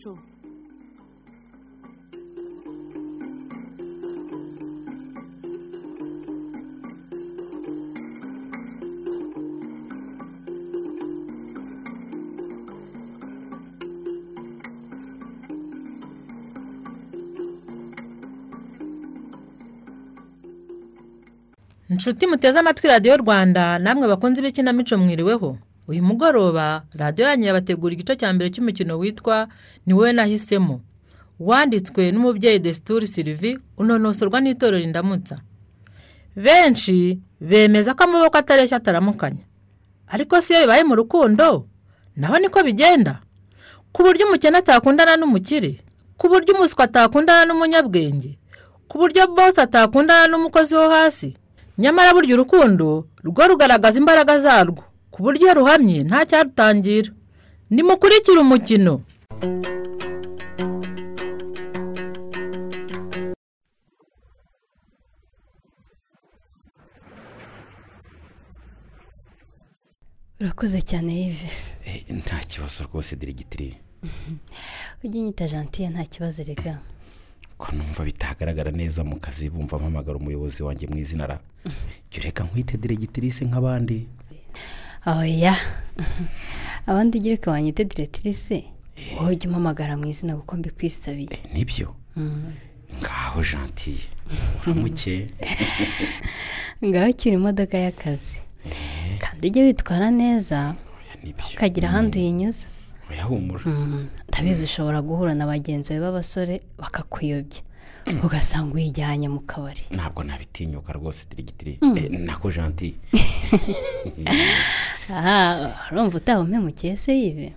ikinamico inshuti muteze amatwi radiyo rwanda namwe bakunze ibikinamico mwiriweho. Uyu mugoroba radiyo yanyu yabategura igice cya mbere cy'umukino witwa ni wowe nahisemo. Wanditswe n'umubyeyi desituri sirivi unonosorwa n'itorero indamutsa benshi bemeza ko amaboko atareshya ataramukanya. Ariko si iyo bibaye mu rukundo? Naho niko bigenda. Ku buryo umukene atakundana n'umukire ku buryo umuswa atakundana n'umunyabwenge ku buryo bose atakundana n'umukozi wo hasi. Nyamara burya urukundo rwo rugaragaza imbaraga zarwo. Ku buryo iyo ruhamye nta cyarutangira nimukurikire umukino. Urakoze cyane yive Eh, nta kibazo rwose diregitiri ujye unyita jantiye nta kibazo rega. Ko numva bitagaragara neza mu kazi bumva mpamagara umuyobozi wanjye mu izina ra. Jya ureka nkwite diregitirise nk'abandi. Oya abandi ugire ko wanyite diretirise wowe ujye umpamagara mu izina kuko mbikwisabiye. Eh, ni byo. Ngaho jantiye uramuke ngaho ukiri imodoka y'akazi. Kandi ujye witwara neza ukagira ahandi uyinyuza Mm, ndabizi ushobora guhura na bagenzi bawe b'abasore bakakuyobya ugasanga uyijyanye mu kabari. Ntabwo nabitinyuka rwose diregitiri nako jantiye aha urumva utaba umpemukiye se yive.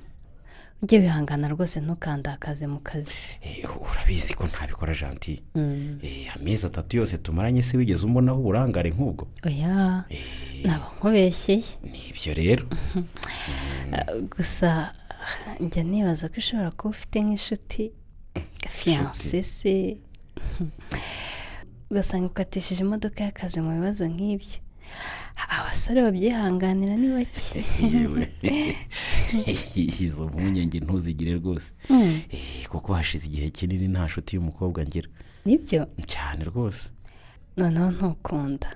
Ujye wihangana rwose ntukandakaze mu kazi. Eh, urabizi ko ntabikora jantiye Mm. Eh, amezi atatu yose tumaranye se wigeze umbonaho uburangare nk'ubwo? Oya Eh, naba nkubeshyeye ni byo rero. Ah, gusa njya nibaza ko ushobora kuba ufite nk'inshuti. Fiyanse se ugasanga ukatishije imodoka y'akazi mu bibazo nk'ibyo. Abasore babyihanganira ni bake. Izo mpungenge ntuzigire rwose. Mm, Eh, kuko hashize igihe kinini nta nshuti y'umukobwa ngira. Nibyo? Cyane rwose. Noneho ntukunda.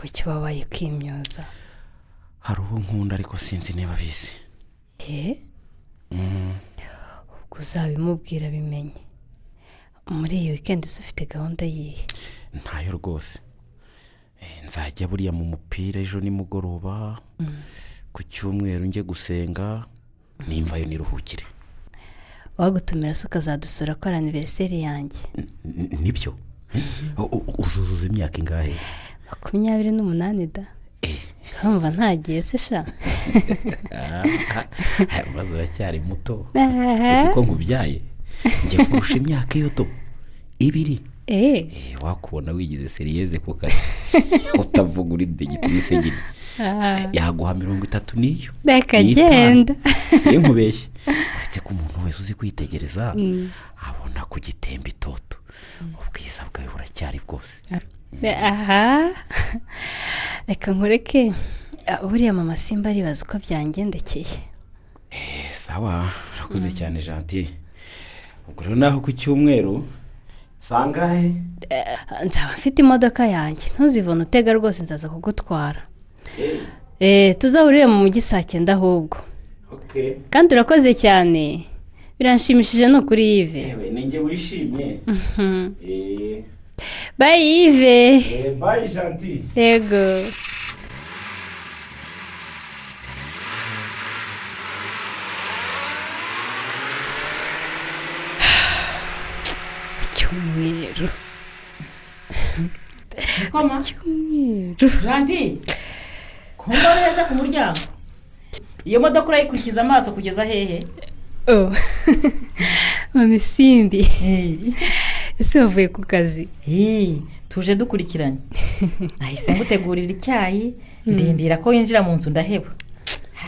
Kuki wabaye ukimyoza? Hari uwo nkunda ariko sinzi niba abizi uzabimubwira bimenye. Muri iyi wikendi se ufite gahunda yihe? Ntayo rwose. Eh, nzajya buriya mu mupira ejo nimugoroba. Ku cyumweru njye gusenga nimvayo niruhukire. Wagutumira se ukazadusura ko ari aniveriseri yanjye? Nibyo? U- uzuzuza imyaka ingahe? Makumyabiri n'umunani da. Eh, urumva ntagiye se sha? Ah, maze uracyari muto. Uzi ko nkubyaye? Njye kurusha imyaka iyo to. Ibiri? Eee Eh, wakubona wigize seriyeze ku kazi. Utavuga uri degitirise nyine. Yaguha mirongo itatu n'iyo. Reka N'itanu. genda si nkubeshye. Uretse ko umuntu wese uzi kwitegereza abona ku gitemba itoto. Ubwiza bwawe buracyari bwose. Aha. Reka nkureke Ah, buriya mama simba aribaza uko byangendekeye. Eh, sawa urakoze cyane jantiye ubwo rero naho ku cyumweru sangahe? Ah, nzaba mfite imodoka yanjye. Ntuzivune utega rwose nzaza kugutwara. Eee tuzahurire mu mujyi saa cyenda ahubwo. Kandi urakoze cyane. Biranshimishije ni ukuri yive ninjye wishimye. Eh. Bayi yive eh, bye jantiye yego icyumweru koma? Icyumweru janti kumva neza ku muryango. Iyo modoka urayikurikiza amaso kugeza hehe? Oh. Mama simbi ese wavuye ku kazi tuje dukurikiranye nahise ngutegurira icyayi ndindira ko winjira mu nzu ndaheba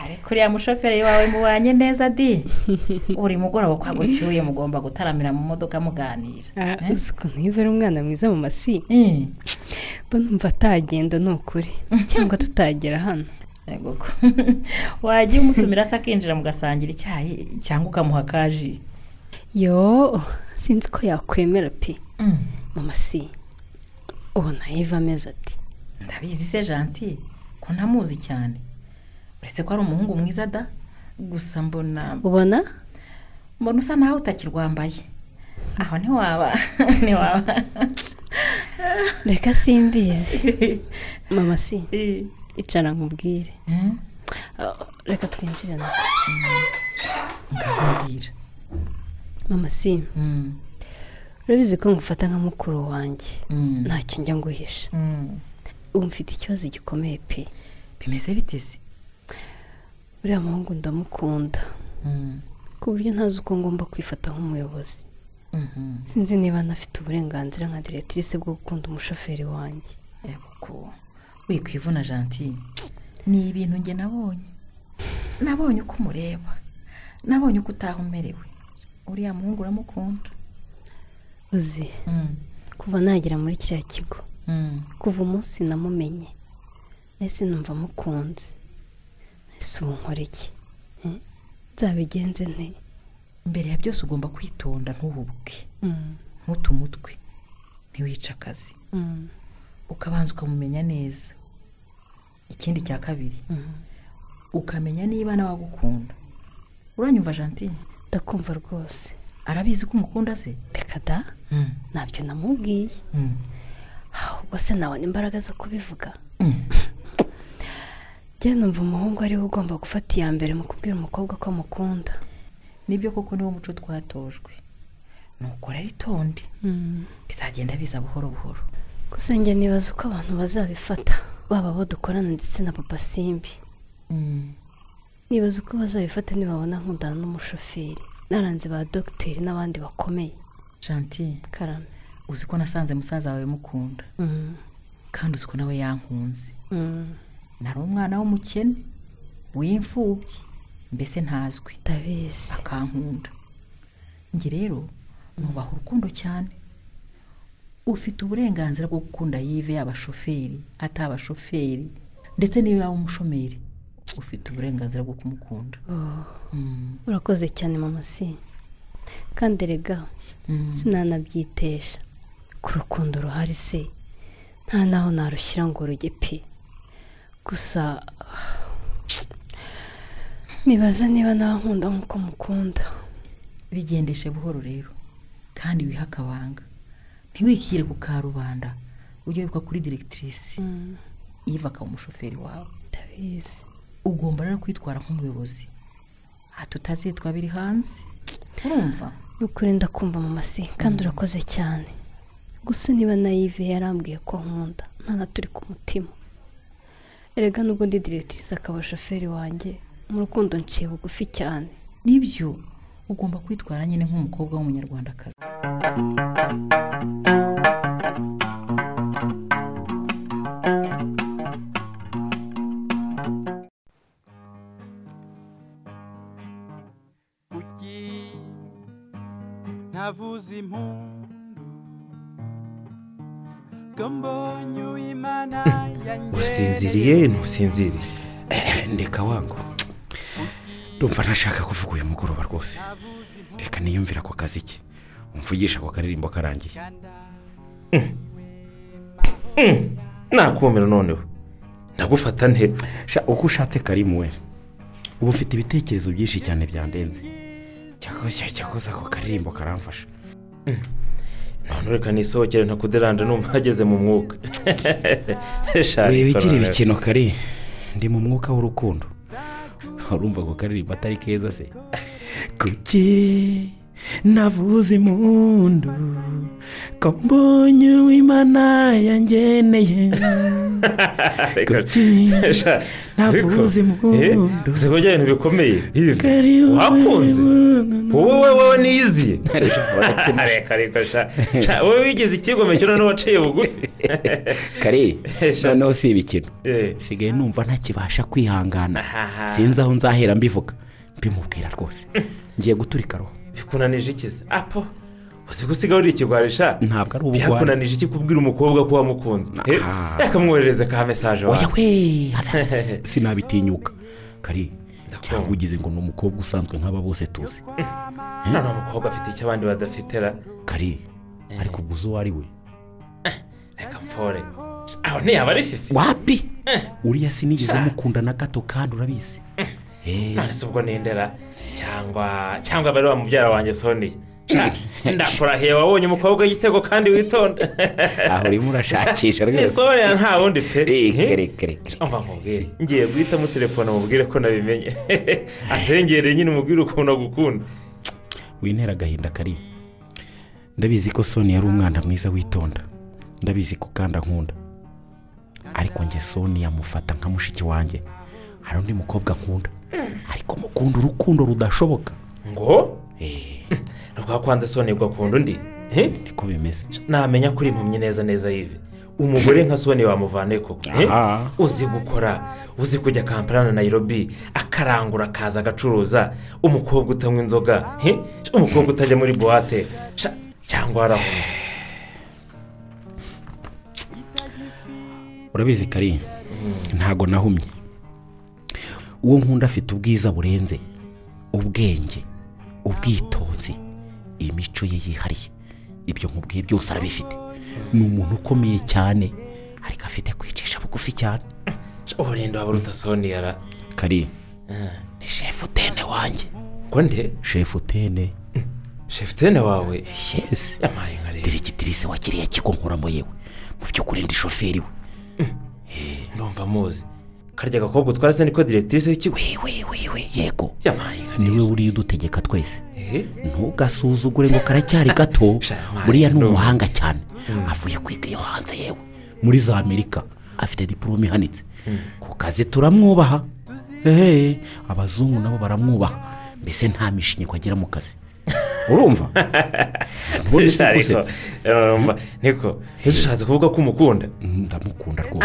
ariko uriya mushoferi wawe mubanye neza di buri mugoroba kwaguciye mugomba gutaramira mu modoka muganira ari umwana mwiza mu masi. Eh, numva atagenda ni ukuri cyangwa tutagera hano? Wajya umutumira se akinjira mugasangira icyayi cyangwa ukamuha kaji yo. Sinzi ko yakwemera pe. Mama si. Ubona yiva ameze ati. Ndabizi se janti ko ntamuzi cyane. Uretse ko ari umuhungu mwiza da. Gusa mbona ubona? Mbona usa naho utakirwambaye. Aho ntiwaba ntiwaba reka simbizi. Mama si. Icara nkubwire. Hmm? Ah, reka twinjire na ngaho mbwira mama si Hmm. urabizi ko ngufata nka mukuru wanjye? Hmm. ntacyo njya nguhisha. Hmm. ubu mfite ikibazo gikomeye pe. Bimeze bite se? Uriya muhungu ndamukunda. Ku buryo ntazi uko ngomba kwifata nk'umuyobozi. Mhm. sinzi niba nafite uburenganzira nka diregitirise bwo gukunda umushoferi wanjye. Wikwivuna janti ni ibintu njye nabonye. Nabonye uko umureba. Nabonye uko utaha umerewe. Uriya muhungu uramukunda. Uzi Hmm. kuva nagera muri kiriya kigo Hmm. kuva umunsi namumenye ese numva mukunze. Ese ubu nkora iki? Eh? nzabigenze nte? Mbere ya byose ugomba kwitonda ntuhubuke Mm, ntute umutwe ntiwice akazi. Mm, ukabanza ukamumenya neza. Ikindi cya kabiri mm. ukamenya niba nawe agukunda. Uranyumva jantine ndakumva rwose arabizi ko umukunda se? Reka da ntabyo namubwiye. Ahubwo se nabona imbaraga zo kubivuga. Njye numva umuhungu ari we ugomba gufata iya mbere mu kubwira umukobwa ko amukunda. Nibyo koko niwo muco twatojwe. Nuko rero itonde Mm. bizagenda biza buhoro buhoro. Gusa njye nibaza uko abantu bazabifata baba abo dukorana ndetse na papa simbi. Nibaza uko bazabifata nibabona nkundana n'umushoferi. Naranze ba dogiteri n'abandi bakomeye. Jantine karame. Uzi ko nasanze musaza wawe mukunda? Mm, kandi uzi ko nawe yankunze? Mm, nari umwana w'umukene w'imfubyi. Mbese ntazwi. Ndabizi. Akankunda. Njye rero nubaha urukundo cyane. Ufite uburenganzira bwo gukunda yive yaba shoferi ataba shoferi ndetse niyo yaba umushomeri. Ufite uburenganzira bwo kumukunda. Oh, Mm, urakoze cyane mama si kandi rega mm. sinanabyitesha. Ku rukundo ruhari se nta naho narushyira ngo ruge pe gusa nibaza niba nawe nkunda nk'uko mukunda. Bigendeshe buhoro rero kandi wihe akabanga. Ntiwikire ku karubanda ujye wibuka kuri diregitirise Mm, yiva akaba umushoferi wawe. Ndabizi. Ugomba rero kwitwara nk'umuyobozi. Aha tutazitwa biri hanze. Urumva? Ni ukuri ndakumva mama si kandi urakoze cyane. Gusa niba nayive yarambwiye ko nkunda nta na turi ku mutima. Erega nubwo ndi diregitirise akaba shoferi wanjye mu rukundo nciye bugufi cyane. Nibyo? Ugomba kwitwara nyine nk'umukobwa w'umunyarwandakazi. Ntavuze impundu wasinziriye ntusinziriye ndeka wangu ndumva ntashaka kuvuga uyu mugoroba rwose. Reka niyumvira ako kazi ke umvugisha ako karirimbo karangiye. Nakumira noneho. Ndagufata nte. Sha uko ushatse karimu we? Uba ufite ibitekerezo byinshi cyane byandenze. Cyakoze ako karirimbo karamfasha. None reka nisohokere ntakuderanje numva hageze mu mwuka. Wibikira noneho. ibikino kari. Ndi mu mwuka w'urukundo. Urumva ako karirimbo atari keza se. Kuki? Navuze impundu ko mbonye uwimana yangeneye navuze eh, impundu uzi ko bya bintu bikomeye wakunze? wowe wowe Warakina. reka wowe wigize ikigomeke noneho waciye bugufi. Kare noneho si ibikino Eh. sigaye numva ntakibasha kwihangana. Sinzi aho nzahera mbivuga. Mbimubwira rwose. Ngiye guturika roho. Bikunanije ikiza apo uzi gusiga uri ikigwarisha ntabwo ari ubugwari. Byakunanije iki kubwira umukobwa ko wamukunze? Eh, reka mwoherereze ka mesaje wawe. We sinabitinyuka. Kari cyangwa ugize ngo ni umukobwa usanzwe nk'aba bose tuzi. None umukobwa afite icyo abandi badafite ra kari ariko ubwo uzi uwo ari we? Reka mpfore. Aho ntiyaba ari fifi. Wapi? Uriya sinigeze mukunda na gato kandi urabizi. Eh, none se ubwo nindera cyangwa cyangwa bari mubyara wanjye soniya Sha, ndakurahiye wabonye umukobwa w'igitego kandi witonda aho urimo urashakisha rwose. Sonia nta wundi pe. Reka reka umva nkubwire ngiye guhitamo telefone mubwire ko nabimenye. Asengere nyine umubwire ukuntu agukunda. Wintera agahinda kari? Ndabizi ko soni yari umwana mwiza witonda. Ndabizi ko kandi ankunda. Ariko njye soni yamufata nka mushiki wanjye. Hari undi mukobwa nkunda? ariko mukunda urukundo rudashoboka. Ngo? Rwakwanze sonia ugakunda undi Eh? niko bimeze. Namenya kuri impumyi neza neza yive umugore nka sonia wamuvane koko eh? Uzi gukora uzi kujya kampala na nayirobi akarangura akaza agacuruza umukobwa utanywa inzoga eh? umukobwa utajya muri buwate cyangwa warahunze urabizi kari ntago nahumye. Uwo nkunda afite ubwiza burenze ubwenge ubwitonzi. Imico ye yihariye. Ibyo nkubwiye byose arabifite. Ni umuntu ukomeye cyane ariko afite kwicisha bugufi cyane. Uburinda waba uruta sonia ra kari ni shefu tene wanjye. Ngo nde? Shefu tene. Shefutene wawe? Yesi yamaye nka rero. Diregitirise wa kiriya kigo nkoramo yewe. Mu by'ukuri ndi shoferi we. Ndumva muzi. Karya gakobwa utwara se niko diregitirise w'ikigo. We we we we yego. Niwe uriya udutegeka twese. Eh? ntugasuzugure ngo karacyari gato. Buriya ni umuhanga cyane. Avuye kwiga iyo hanze yewe. Muri za amerika. Afite diporome ihanitse. Ku kazi turamwubaha. Abazungu nabo baramwubaha. Mbese nta mishinyiko agira mu kazi. Urumva? Ubundi si ariko gusetsa. urumva, niko ese ushatse kuvuga ko umukunda? Ndamukunda rwose.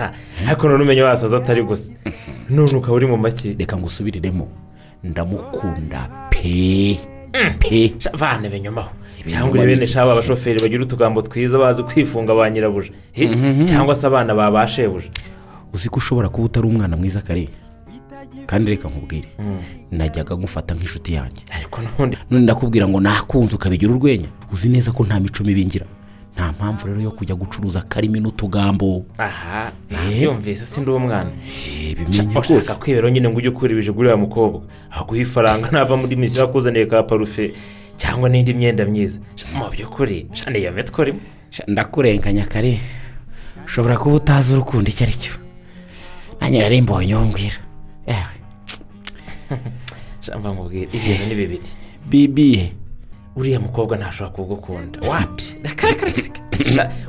Ah, ariko none umenya wasaza atari gusa. None ukaba uri mu make. Reka ngo usubiriremo ndamukunda pe pe. Sha, vane Ibinyoma cyangwa uri bene shaba abashoferi bagira utugambo twiza bazi kwifunga ba nyirabuja Eh, cyangwa se abana ba ba shebuja. Uzi ko ushobora kuba utari umwana mwiza kare? Kandi reka nkubwire. Najyaga ngufata nk'inshuti yanjye. Ariko none ndakubwira ngo nakunze ukabigira urwenya. Uzi neza ko nta mico mibi ngira. Nta mpamvu rero yo kujya gucuruza akarimi n'utugambo. Aha nabyumvise si ndi umwana. Eh, bimenye rwose. ushaka kwibera nyine ngo ujye ukura ibijigura uriya mukobwa aguha ifaranga nava muri misiyo yakuzaniye ka parufe cyangwa n'indi myenda myiza. Mu by'ukuri sha niyo metwe urimo Sha, ndakurenganya kare ushobora kuba utazi urukundo icyo ari cyo nanjye nari mbonye uwo mbwira ewe Mva nkubwire ibintu ni bibiri. Bibiye uriya mukobwa ntashobora kugukunda. Wapi?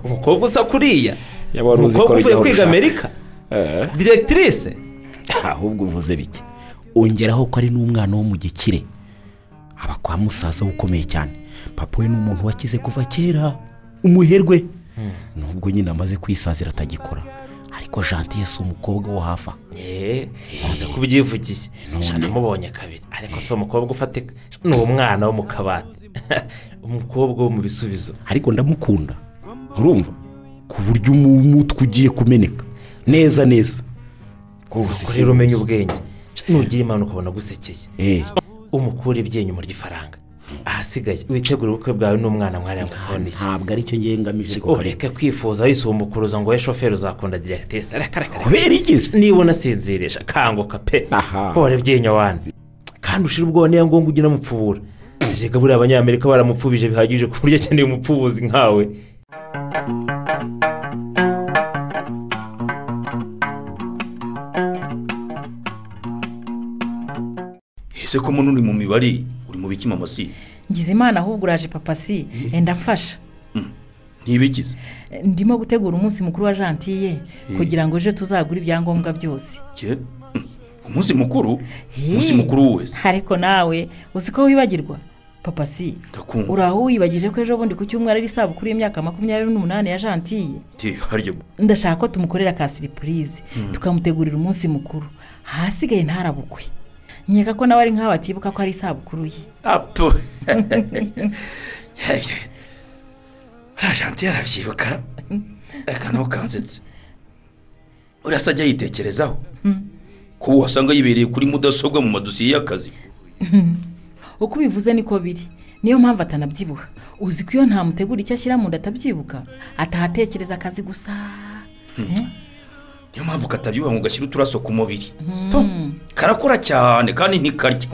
Umukobwa usa kuriya. Umukobwa uvuye kwiga amerika. Diregitirise ahubwo uvuze bike. Ongeraho ko ari n'umwana wo mu gikire. Aba kwa musaza we ukomeye cyane. Papa we ni umuntu wakize kuva kera. Umuherwe. Nubwo nyine amaze kwisazira atagikora. Ariko jantiye si umukobwa wo hafi aha yeee nkunze kubyivugiye Sha, namubonye kabiri. Ariko si umukobwa ufatika Sha, ni umwana wo mu kabati. Umukobwa wo mu bisubizo. Ariko ndamukunda. Urumva? Ku buryo umutwe ugiye kumeneka. Neza neza. Rero umenya ubwenge. Nugira imana ukabona agusekeye umukura ibyinyo mu ry'ifaranga. Ahasigaye. Witegura ubukwe bwawe n'umwana mwaranga soniye ntabwo ari cyo ngiye ngamije ariko ureke kwifuza wisumbukuruza ngo wowe shoferi uzakunda reka kubera iki niba unasinzirisha kanguka pe. Aha. kora ibyinyo wani. Kandi ushira ubwoba niyo ngombwa ujye unamupfubura reka buriya abanyamerika baramupfubije bihagije ku buryo akeneye umupfubuzi nkawe. Ese ko muno uri mu mibare uri mu biki mama si? Ngize imana ahubwo uraje papa si? Enda mfasha ntibikize? Ndimo gutegura umunsi mukuru wa jantiye kugira ngo ejo tuzagure ibyangombwa byose. Mm, umunsi mukuru? Umunsi mukuru wese? Ariko nawe uzi ko wibagirwa? Papa si? Uraho wibagije ko ejo bundi ku cyumweru ari isabukuru y'imyaka makumyabiri n'umunani ya jantiye ndashaka ko tumukorera ka siripurize tukamutegurira umunsi mukuru. Ahasigaye ntarabukwe. Nkeka ko nawe ari nk'aho atibuka ko ari isabukuru ye. Apo janti yarabyibuka reka ntukansetse uriya se ajya yitekerezaho? Ko wasanga yibereye kuri mudasobwa mu madosiye y'akazi. Uko ubivuze niko biri. Niyo mpamvu atanabyibuha. Uzi ko iyo ntamutegura icyo ashyira mu nda atabyibuka atahatekereza akazi gusa. Eh? Niyo mpamvu katabyibuha ngo gashyire uturaso ku mubiri. To, karakora cyane kandi ntikarya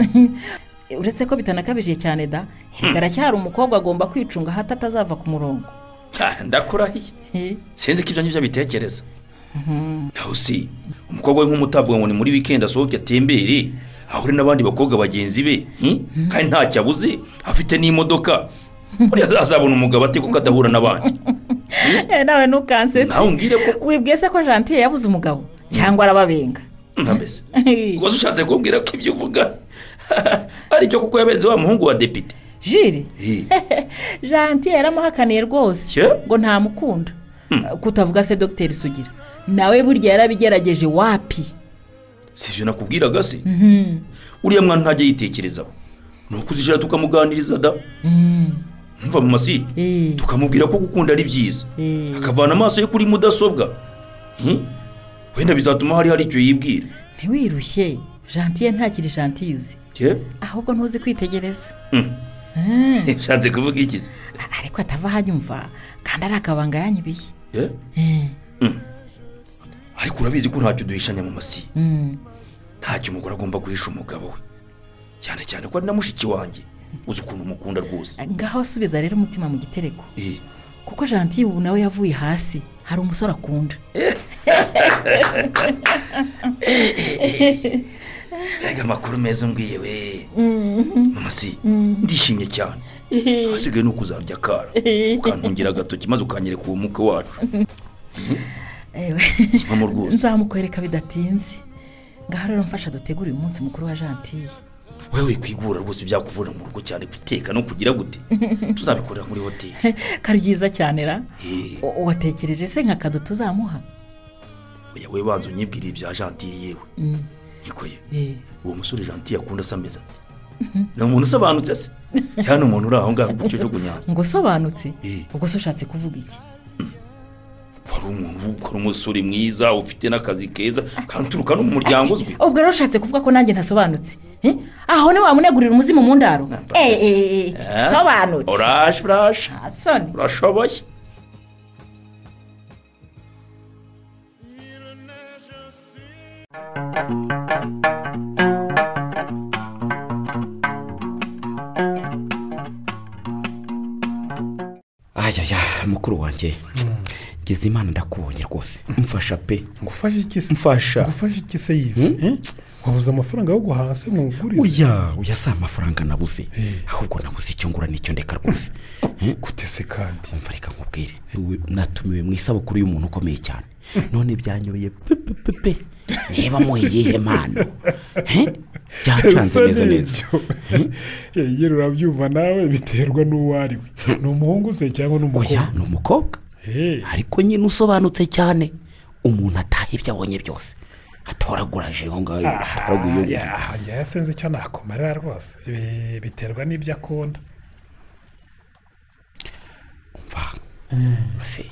uretse ko bitanakabije cyane da haracyari umukobwa agomba kwicunga hato atazava ku murongo. Ndakurahiye sinzi ko ibyo ngibyo abitekereza. Naho si umukobwa we nk'umutavuga ngo ni muri wikendi asohoke atembere ahure n'abandi bakobwa bagenzi be. Hmm? kandi ntacyo abuze afite n'imodoka. Buriya azabona umugabo ate kuko adahura n'abandi eh, nawe ntukansetse. Nawe umbwire ko wibwiye se ko jantiye yabuze umugabo cyangwa arababenga. Mbese. Waza ushatse kumbwira ko ibyo uvuga. Ari cyo kuko yabenze wa muhungu wa depite jire Eh, jantiye yaramuhakaniye rwose. Ngo ntamukunda. Kutavuga se dogiteri sugira. Nawe burya yarabigerageje wapi? Si ibyo nakubwiraga se? Uriya mwana ntajya yitekerezaho. Ni ukuzijira tukamuganiriza da. Mva mu masi Eh. tukamubwira ko gukunda ari byiza. Eh. akavana amaso ye kuri mudasobwa. Hmm? wenda bizatuma hari hari icyo yibwira. Ntiwirushye. Jantiye ntakiri jantiye uzi. Ahubwo ntuzi kwitegereza. Hmm. Eh, nshatse kuvuga iki se? Ariko atava ahanyumva kandi ari akabanga yanyibiye? Eh, ariko urabizi ko ntacyo duhishanya mu masi mm. ntacyo umugore agomba guhisha umugabo we. Cyane cyane ko ari na mushiki wanjye. Uzi ukuntu umukunda rwose. Ngaho subiza rero umutima mu gitereko. Eh, kuko jantiye ubu nawe yavuye hasi hari umusore akunda. Mbega amakuru meza umbwiye we masi ndishimye cyane. Hasigaye ni ukuzarya akara. Ukantungira agatoki maze ukanyereka uwo mwuka wacu. Nzamukwereka bidatinze. Ngaho rero mfasha dutegure uyu munsi mukuru wa jantiye wewe kwigura rwose byakuvura mu rugo cyane guteka no kugira gute? Tuzabikorera muri hoteli. Kari byiza cyane ra? Eh, watekereje se nka kado tuzamuha? Oya we banza unyibwire ibya jantiye yewe. Mm. nikoye Eh, uwo musore jantiye akunda se ameze ate? Ni umuntu usobanutse se? Ni umuntu uri aho ngaho gutyo jugunyanza ngo usobanutse? Eh. ubwo se ushatse kuvuga iki? Wari umuntu ukora umusore mwiza ufite n'akazi keza kandi uturuka no mu muryango uzwi. ubwo rero ushatse kuvuga ko nanjye ntasobanutse Eh? aho wamunegurira umuzimu mu ndaro? Namva Eh, eh, eh, sobanutse. Uraje uraje soni urashoboye. Ayaya mukuru wanjye. Ngeze imana ndakubonye rwose. Mfasha pe. Ngufashe iki se? Mfasha. Ngufashe iki se yive Eh? wabuze amafaranga yo guhaha se? Ngo ngurize uya uya si amafaranga nabuze. Eh. ahubwo nabuze icyo ngura n'icyo ndeka rwose. Eh, gute se kandi. Umva reka nkubwire. Natumiwe mu isabukuru y'umuntu ukomeye cyane. None byanyobeye pepepepe niba muhe iyihe mpano. Eh? byancanze neza neza. yewe urabyumva nawe biterwa n'uwo ari we. Ni umuhungu se cyangwa ni oya umukobwa? ni umukobwa. Ariko nyine usobanutse cyane umuntu ataha ibyo abonye byose. Atoraguraje aho ngaho atoraguye njyewe sinzi icyo nakumarira rwose. Biterwa n'ibyo akunda. Mva se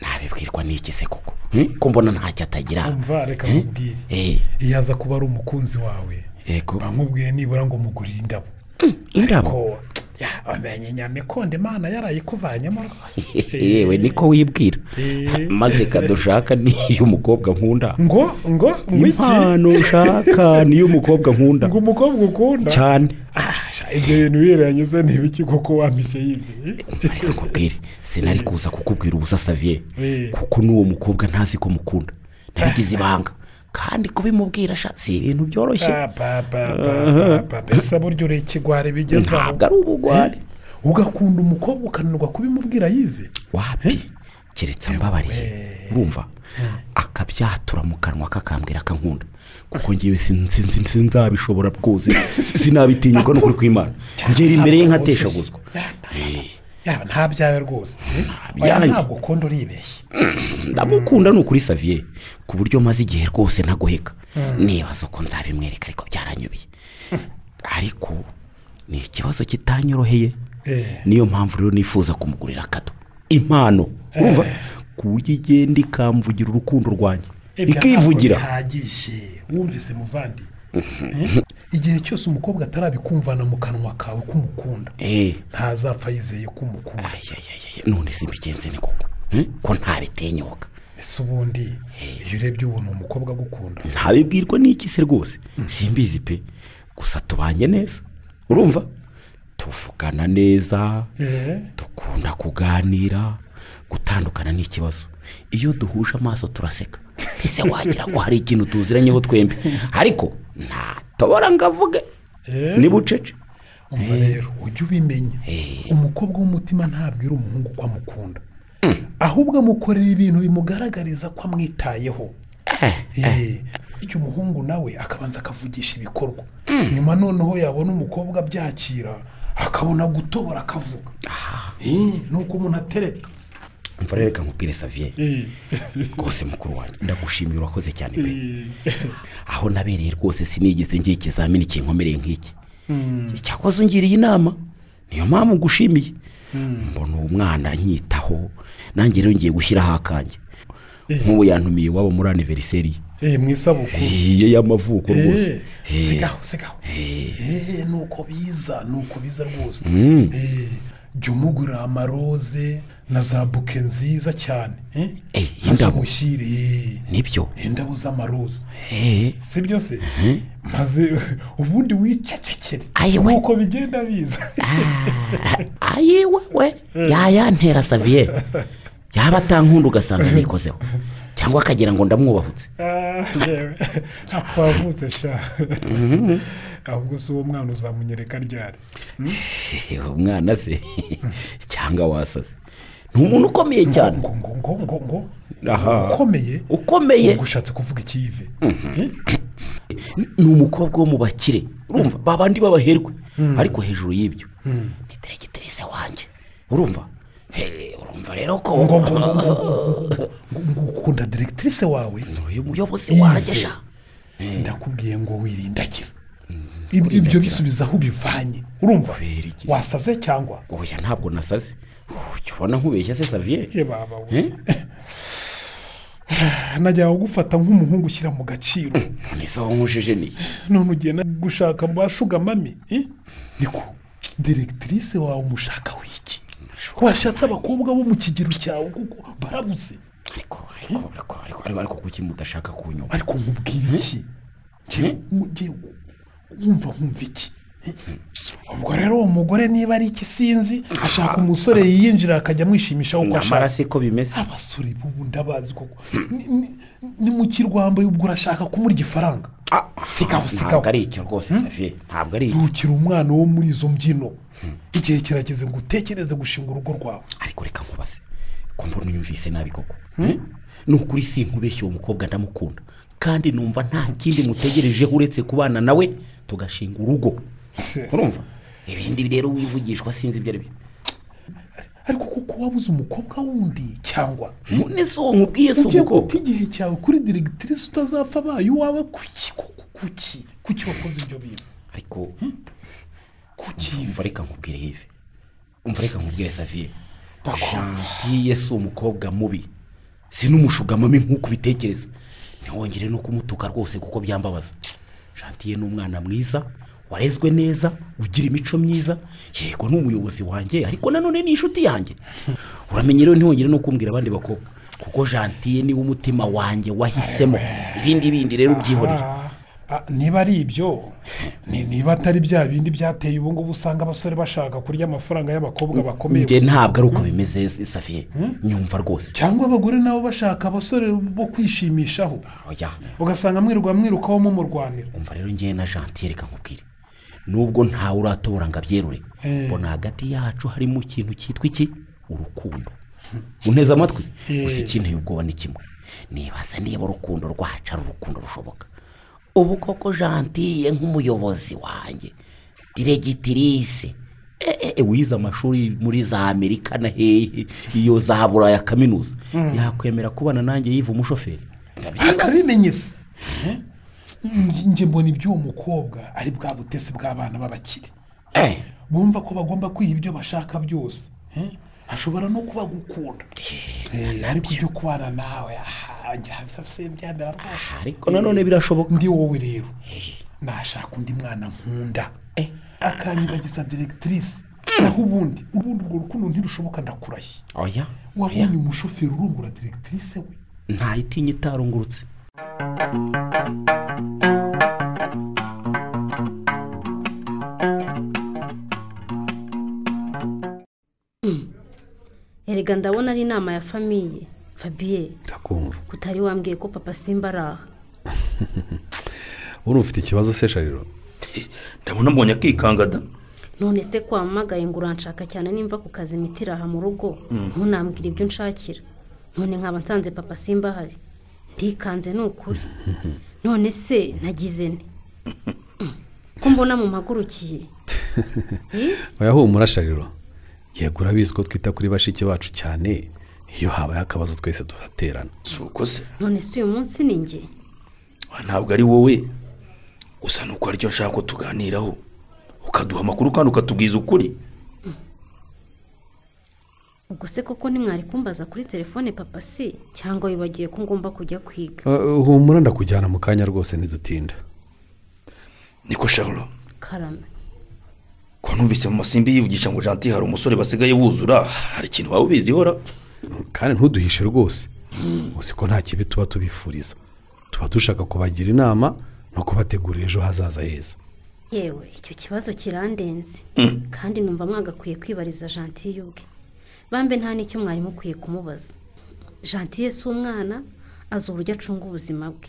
ntabibwirwa n'iki se koko? Hmm? ko mbona ntacyo atagira. Umva reka Eh? nkubwire. Eh, iyo aza kuba ari umukunzi wawe bamubwiye nibura ngo mugurire indabo. Indabo? Ko ya, amenye nyamikonde imana yarayikuvanyemo rwose. Yewe niko wibwira. Maze kadushaka niyo umukobwa nkunda. Ngo ngo impano ushaka niyo umukobwa nkunda. Ngo umukobwa ukunda? Cyane. Sha, ibyo bintu wiranye se ntibiki koko wampishe yibye reka nkubwire sinari kuza kukubwira ubusa saviye kuko n'uwo mukobwa ntazi ko mukunda. Nabigize ibanga. Kandi kubimubwira si ibintu byoroshye. Mbese burya uri ikigwari bigezaho ntabwo ari ubugwari. Ugakunda umukobwa ukananirwa kubimubwira yive wapi? Keretse mbabariye. Urumva? Akabyatura mu kanwa kakambwira akankunda. Kuko ngewe sin- sin- sin- sinzabishobora rwose. Sinabitinyuka n'ukuri kw'imana. Ngera imbere ye nkateshaguzwa nta byawe rwose. Byanjye. Oya, ntabwo ukunda uribeshye ndamukunda ni ukuri saviye ku buryo maze igihe rwose ntagoheka nibaza uko nzabimwereka ariko byaranyubiye ariko ni ikibazo kitanyoroheye. Eh. niyo mpamvu rero nifuza kumugurira akado impano urumva ku buryo igenda ikamvugira urukundo rwanjye ikivugira ntabwo bihagije. Wumvise muvandi. Eh? Igihe cyose umukobwa atarabikumvana mu kanwa kawe ko umukunda Eh. ntazapfa yizeye ko umukunda. None se mbigenze ni koko Eh? ko ntabitenyuka ese ubundi iyo urebye ubona umukobwa agukunda. Ntabibwirwa n'iki se rwose? Simbizi pe. Gusa tubanye neza urumva? Tuvugana neza Eh. dukunda kuganira gutandukana ni ikibazo iyo duhuje amaso turaseka. Ese wagira ngo hari ikintu tuziranyeho twembi? Ariko ntatobora ngo avuge Eh. ni bucece. Umva rero ujye ubimenya. Umukobwa w'umutima ntabwira umuhungu ko amukunda ahubwo amukorera ibintu bimugaragariza ko amwitayeho. Eh, bityo umuhungu nawe akabanza akavugisha ibikorwa. Nyuma noneho yabona umukobwa abyakira akabona gutobora akavuga. Eh, ni uko umuntu atereta. Rero reka nkubwire saviye rwose mukuru wanjye. Ndagushimiye urakoze cyane pe. Aho nabereye rwose sinigeze ngira ikizamini kinkomereye nk'iki. Cyakoze ungiriye inama. Niyo mpamvu ngushimiye. Mbona uwo mwana anyitaho nanjye rero ngiye gushyiraho akanjye nk'ubu yantumiye iwabo muri aniveriseri ye Eh, mu isabukuru. Ye y'amavuko rwose. Eh, sigaho sigaho Eh, ni uko biza ni uko biza rwose. Mm. Eh, jya umugurira amaroze na za buke nziza cyane eh? Eh, umushyire eh, ni byo. Indabo z'amaroze Eh, si byo se maze ubundi wicecekere. Nuko bigenda biza. Ayiwe we yayantera saviye yaba atankunda ugasanga nikozeho. Cyangwa akagira ngo ndamwubahutse. Yewe. Wavutse sha. Ahubwo si uwo mwana uzamunyereka ryari? Uwo mwana se. Cyangwa wasaze. Ni umuntu ukomeye cyane. ngo ngo ngo ngo ngo Aha. ukomeye? Ukomeye. Ushatse kuvuga ikive ni umukobwa wo mu bakire. Urumva babandi b'abaherwe. Ariko hejuru y'ibyo ni diregiterese wanjye urumva? Urumva rero ko ngo ngo ngo ngo ngo ngo ukunda diregitirise wawe? Uyu muyobozi wanjye sha. Ndakubwiye ngo wirindagire Ib- ibyo bisubiza aho ubivanye urumva? Wasaze cyangwa? Oya ntabwo nasaze. Ubona nkubeshya se saviye Eh? najyaga gufata nk'umuhungu ushyira mu gaciro. None nkujije ni none no gushaka mu bashuga mami eh? niko diregitirise wawe umushaka wiki? Washatse abakobwa bo mu kigero cyawe kuko barabuze ariko ariko ariko ariko ariko kuki mudashaka kunyuma ariko nkubwira iki? Wumva nkumva iki? Eh? Ubwo rero uwo mugore niba ari iki sinzi ashaka umusore yiyinjira akajya amwishimishaho uko ashaka. se ko bimeze. Abasore b'ubu ndabazi koko. Ni- mu kirwambaye ubwo urashaka kumurya ifaranga? Sigaho sigaho ntabwo ari icyo rwose saviye ntabwo ari icyo. Ntukiri umwana wo muri izo mbyino. Igihe kirageze ngo utekereze gushinga urugo rwawe. Ariko reka nkubaze. Ko mbona unyumvise nabi koko. Ni ukuri sinkubeshye uwo mukobwa ndamukunda. Kandi numva nta kindi mutegerejeho uretse kubana nawe tugashinga urugo. urumva? Ibindi rero wivugishwa sinzi ibyo ari byo. Ariko kuko wabuze umukobwa wundi cyangwa? None se uwo nkubwiye si ugiye umukobwa guta igihe cyawe kuri diregitirise utazapfa abaye uwawe? Kuki kuki kuki kuki wakoze ibyo bintu? Ariko kuki? Umva reka nkubwire hive umva reka nkubwire saviye jantiye si umukobwa mubi. Si n'umushugamami nk'uko ubitekereza. Ntiwongere no kumutuka rwose kuko byambabaza. Jantiye ni umwana mwiza. Warezwe neza ugira imico myiza. Yego ni umuyobozi wanjye ariko nanone ni inshuti yanjye. Uramenye rero ntiwongere no kumbwira abandi bakobwa. Kuko jantiye ni we umutima wanjye wahisemo. Ibindi bindi rero ubyihorere. Ah, ah, niba ari ibyo ni- niba atari bya bindi byateye ubu ngubu usanga abasore bashaka kurya amafaranga y'abakobwa bakomeye njye ntabwo ari uko bimeze safiye nyumva rwose. Cyangwa abagore nabo bashaka abasore bo kwishimishaho. Oya ugasanga mwirirwa mwirukaho mumurwanira umva rero ngewe na jantiye reka nkubwire. Nubwo ntawe uratobora ngo abyerure. Eh. mbona hagati yacu harimo ikintu cyitwa iki? Urukundo. Unteze amatwi Eh. gusa ikinteye ubwoba ni kimwe nibaza niba urukundo rwacu ari urukundo rushoboka. Ubu koko jantiye nk'umuyobozi wanjye. Diregitirise e, e, e, wize amashuri muri za amerika na hehe? Iyo za buraya kaminuza. Yakwemera kubana nanjye yiva umushoferi. Akabimenye se Eh? Njye mbona iby'uwo mukobwa ari bwa butesi bw'abana b'abakire. Eh, bumva ko bagomba kwiha ibyo bashaka byose eh? ashobora no kuba gukunda. Eh, ariko ibyo kubana nawe aha, njye se byamera rwose. Ariko nanone birashoboka. Ndi wowe rero. Nashaka undi mwana nkunda. Akanyibagiza diregitirise naho ubundi urundi urwo rukundo ntirushoboka ndakurahiye. Oya wabonye umushoferi urungura diregitirise we? Ntayitinya itarungurutse. Erega ndabona ari inama ya famiye fabiye ndakumva. Utari wambwiye ko papa simba ari aha? Uri ufite ikibazo se shariro ndabona mbonye akikanga da none se ko wampamagaye ngo uranshaka cyane nimva ku kazi imiti iraha mu rugo ntunambwire ibyo nshakira. None nkaba nsanze papa simba ahari. Ndikanze ni ukuri none se nagize ne ko mbona mu mpagurukiye oya humura shariro yego urabizi ko twita kuri bashiki bacu cyane. Iyo habaye akabazo twese turaterana. Si uko se? None se uyu munsi ni njye? Ntabwo ari wowe. Gusa ni uko ari cyo nshaka ko tuganiraho. Ukaduha amakuru kandi ukatubwiza ukuri. Ubwo se koko ntimwari kumbaza kuri telefone papa si? Cyangwa wibagiwe ko ngomba kujya kwiga? Uh, humura ndakujyana mu kanya rwose ntidutinda. Niko charlo karame. Ko numvise mu masimbi yivugisha ngo janti hari umusore basigaye wuzura hari ikintu waba ubizi hora? Kandi ntuduhishe rwose. Uzi ko nta kibi tuba tubifuriza. Tuba dushaka kubagira inama no kubategurira ejo hazaza heza. Yewe icyo kibazo kirandenze. Kandi numva mwagakwiye kwibariza jantiye ubwe bambe nta n'icyo mwari mukwiye kumubaza. Jantiye si umwana azi uburyo acunga ubuzima bwe.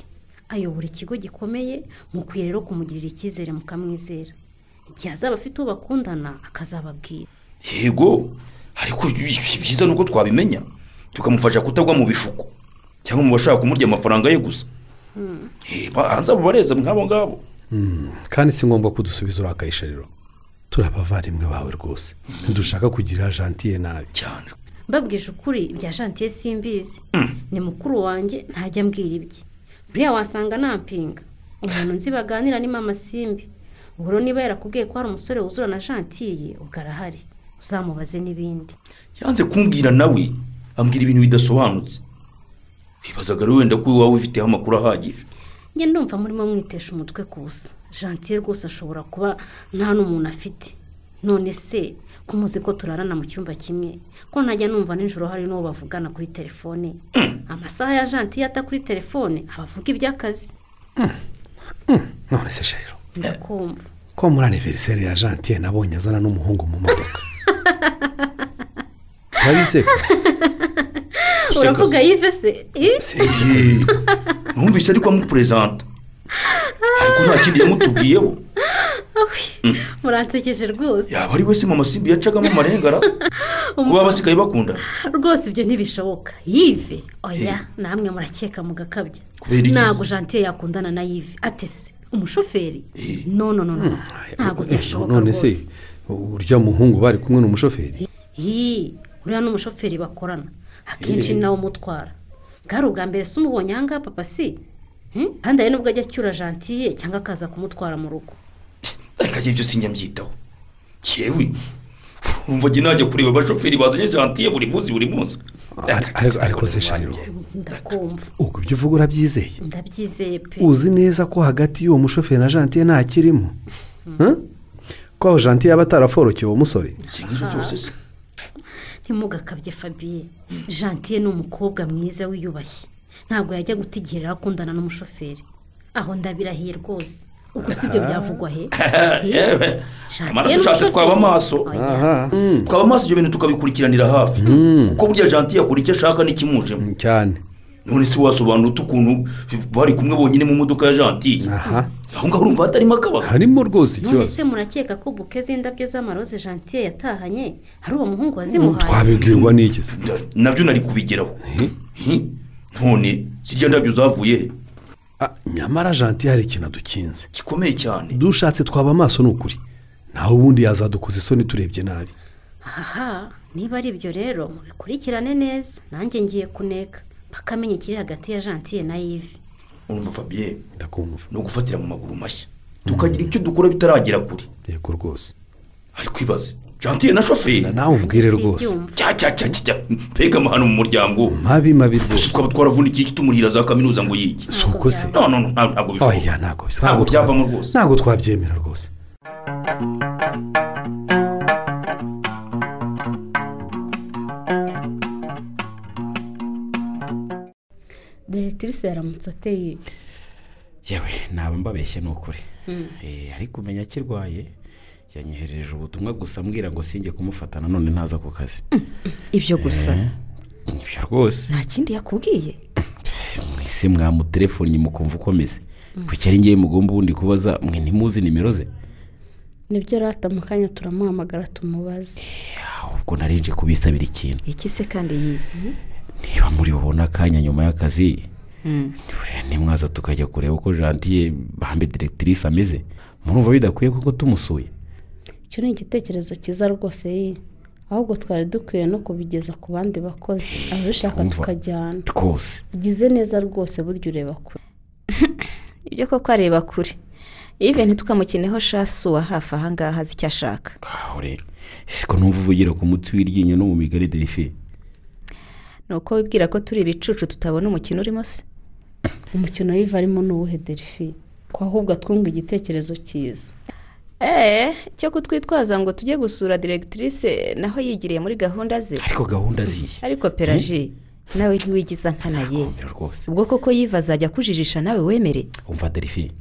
Ayobora ikigo gikomeye mukwiye rero kumugirira icyizere mukamwizera. Igihe azaba afite uwo bakundana akazababwira. Yego ariko byiza ni uko twabimenya. Tukamufasha kutagwa mu bishuko cyangwa mu bashaka kumurya amafaranga ye gusa. Ba- hanze abo bareza nk'abo ngabo. Kandi si ngombwa ko dusubiza urakaye shariro turi abavandimwe bawe rwose. Ntidushaka kugirira jantiye nabi cyane. Mbabwije ukuri ibya jantiye simbizi. Ni mukuru wanjye ntajya ambwira ibye. Buriya wasanga nampinga. Umuntu nzi baganira ni mama simbi. Ubwo rero niba yarakubwiye ko hari umusore wuzura na jantiye ubwo arahari. Uzamubaze n'ibindi. Yanze kumbwira nawe ambwira ibintu bidasobanutse. Wibazaga rero wenda ko waba ubifiteho amakuru ahagije. Njye ndumva murimo mwitesha umutwe ku busa. Jantiye rwose ashobora kuba nta n'umuntu afite. None se ko muzi ko turarana mu cyumba kimwe? Ko ntajya numva nijoro hari n'uwo bavugana kuri telefone? Amasaha ya jantiye ata kuri telefone aba avuga iby'akazi. None se shariro ndakumva. Ko muri aniveriseri ya jantiye nabonye azana n'umuhungu mu modoka. Urabiseka uravuga yive se? Eh? Eh, numvise ariko amupurezanta. Ariko nta kindi yamutubwiyeho muransekeje rwose. Yaba ari we se mama simbi yacagamo amarengara kuba basigaye bakundana rwose ibyo ntibishoboka. Yive oya namwe murakeka mugakabya. Ntabwo jantiye yakundana na yive atese umushoferi? No no no no. Ntabwo byashoboka none se rwose. urya muhungu bari kumwe n'umushoferi? Ii, uriya n'umushoferi bakorana. Akenshi ni nawe umutwara. Bwari ubwa mbere se umubonye aha ngaha papa si? Hmm? Kandi hari n'ubwo ajya acyura jantiye cyangwa akaza kumutwara mu rugo. Ariko agiye byose njya mbyitaho. Cyewe umva njye najya kureba abashoferi bazanye jantiye buri munsi buri munsi. Ar- ariko- se shariro ndakumva. ubwo ibyo uvuga urabyizeye? Ndabyizeye pe. Uzi neza ko hagati y'uwo mushoferi na jantiye nta kirimo? Huh? ko aho jantiye yaba ataraforokeye uwo musore? Ntimugakabye fabiye jantiye ni umukobwa mwiza wiyubashye. Ntabwo yajya gutigirira akundana n'umushoferi. Aho ndabirahiye rwose. Ubwo si byo byavugwa he? Dushatse n'umushoferi. twaba amaso. Oya. twaba amaso ibyo bintu tukabikurikiranira hafi. Kuko burya jantiye akora icyo ashaka n'ikimujemo. Cyane. None se wasobanura ukuntu bari kumwe bonyine mu modoka ya jantiye aha. Aho ngaho urumva hatarimo akabazo. Harimo rwose none ikibazo se murakeka ko buke z'indabyo z'amaroze jantiye yatahanye? Hari uwo muhungu wazimuhaye? Twabibwirwa n'iki se? Na- na byo nari kubigeraho. Hi, none zirya ndabyo zavuye he? Ah, nyamara jantiye hari ikintu adukinze. Gikomeye cyane. Dushatse twaba amaso ni ukuri naho ubundi yazadukoza isoni turebye nabi. Aha niba ari ibyo rero mubikurikirane neza. Nanjye ngiye kuneka. Bakamenya ikiri hagati ya jantiye na yive urumva fabien? Ndakumva. Ni ugufatira mu maguru mashya. Tukagira icyo dukora bitaragera kure. Yego rwose. Ari kwibaze jantiye na shoferi nawe umbwire rwose. cya cya cya cya mbega amahano mu muryango. Mabi mabi rwose. twaba twaravunikiye iki tumurira za kaminuza ngo yige. Si uko se? Ntabwo bishoboka oya ntabwo byavamo rwose. Ntabwo twabyemera rwose. Diregitirise yaramutse ateye. Yewe naba mbabeshye ni ukuri Eh, ariko umenya akirwaye yanyohereje ubutumwa gusa ambwira ngo singe kumufata nanone ntaza ku kazi. Ibyo gusa? Ibyo rwose. Nta kindi yakubwiye? Mwese mwamutelefoni mukumva uko ameze. Kuki ari ngewe mugomba ubundi kubaza mwe ntimuzi nimero ze? Nibyo rata mu kanya turamuhamagara tumubaze. Ahubwo narinje kubisabira ikintu. Iki se kandi iyi? Niba muri bubone akanya nyuma y'akazi nimwaza tukajya kureba uko jantiye bambe diregitirise ameze. Murumva bidakwiye kuko tumusuye. Icyo ni igitekerezo cyiza rwose ye ahubwo twari dukwiye no kubigeza ku bandi bakozi. Ababishaka tukajyana. Rwose ugize neza rwose burya ureba kure. Ibyo koko areba kure. Ive ntitukamukineho shasu wa hafi ahangaha azi icyo ashaka siko numva uvugira ku mutsi w'iryinyo no mu migari derife ni uko wibwira ko turi ibicucu tutabona umukino urimo se? Umukino w'iva arimo ni uwuhe derifi ko ahubwo twunga igitekerezo cyiza. Eee cyo kutwitwaza ngo tujye gusura diregitirise naho yigiriye muri gahunda ze. Ariko gahunda ziye ariko peraje nawe ntiwigiza nkana ye. Mbere rwose. Ubwo koko yiva azajya akujijisha nawe wemere? Umva derife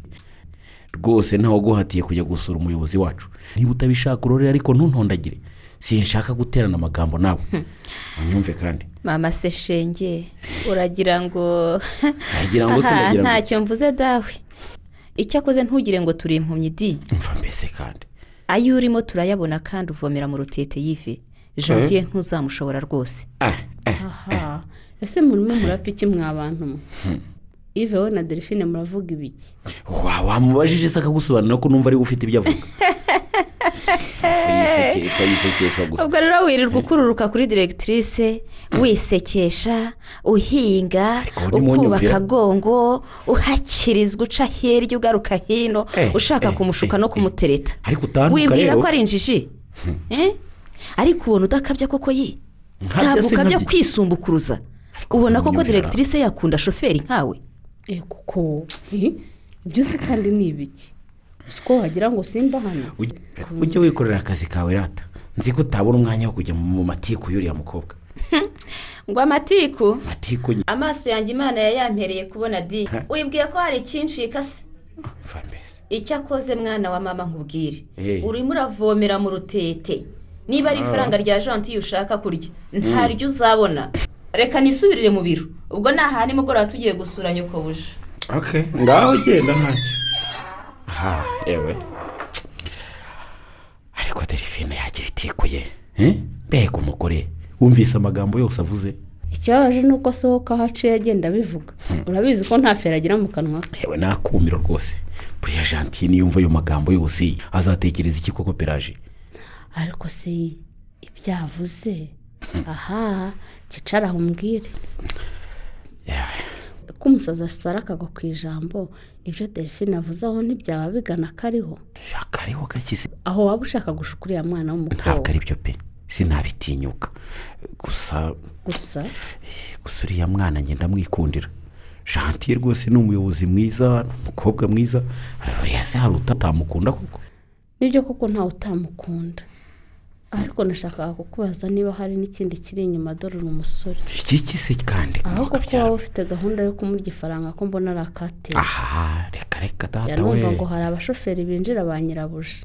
rwose ntawe uguhatiye kujya gusura umuyobozi wacu. Niba utabishaka urore ariko ntuntondagire. Sinshaka guterana amagambo nawe. Unyumve kandi. Mama se shenge uragira ngo- ntacyo mvuze dawe. Icyo akoze ntugire ngo turi impumyi di mva mbese kandi. Ayo urimo turayabona kandi uvomera mu rutete yive jantiye ntuzamushobora rwose. Aha. Ese murimo murapfa iki mwa bantu mwe ive we na delphine muravuga ibiki? Wa wamubajije se akagusobanurira ko numva ari we ufite ibyo avuga? Ubwo rero wirirwa ukururuka kuri diregitirise wisekesha uhinga ukubaka agongo uhakirizwa uca hirya ugaruka hino Eh, ushaka eh, kumushuka eh, no kumutereta. Wibwira ko ari injiji? Eh? ariko ubona udakabya koko ye ntabwo ukabya kwisumbukuruza. Ubona koko diregitirise yakunda shoferi nkawe? Kuko eh, ibyo se kandi ni ibiki? Uzi ko wagira ngo simba hano? Ujye- wikorera akazi kawe rata. Nzi ko utabona umwanya wo kujya mu matiku y'uriya mukobwa. Ngo amatiku amaso yanjye imana yayampereye kubona di. Wibwiye ko hari ikinshika se mva mbese. Icyo akoze mwana wa mama nkubwire. Eh. urimo uravomera mu rutete. Niba ari ifaranga rya jantiye ushaka kurya ntaryo uzabona. Reka nisubirire mu biro. Ubwo ni aha nimugoroba tugiye gusura nyoko buje. Ok. Ngaho genda ntacyo aha yewe ariko delphine yagira itiku ye eh? mbega umugore wumvise amagambo yose avuze. Ikibabaje ni uko asohoka aho aciye agenda abivuga. Urabizi ko nta feri agira mu kanwa? Ke yewe nakumiro rwose. Buriya jantiye niyumva ayo magambo yose azatekereza iki koko peraje ariko se ibyo avuze aha kicara aho umbwire ko umusazi asara akagwa ku ijambo ibyo delphine avuze aho ntibyaba bigana kariho akariho gakize aho waba ushaka gushuka uriya mwana ntabwo w'umukobwa ari byo pe sinabitinyuka. Gusa gusa? Gusa uriya mwana ngenda mwikundira jantiye rwose ni umuyobozi mwiza umukobwa mwiza. Buriya se hari utatamukunda koko? Nibyo koko ntawe utamukunda. Ariko nashakaga kukubaza niba hari n'ikindi kiri inyuma dore uri umusore iki se kandi ahubwo ko waba ufite gahunda yo kumurya ifaranga ko mbona ari akatera aha reka reka data we. ngo hari abashoferi binjira ba nyirabuja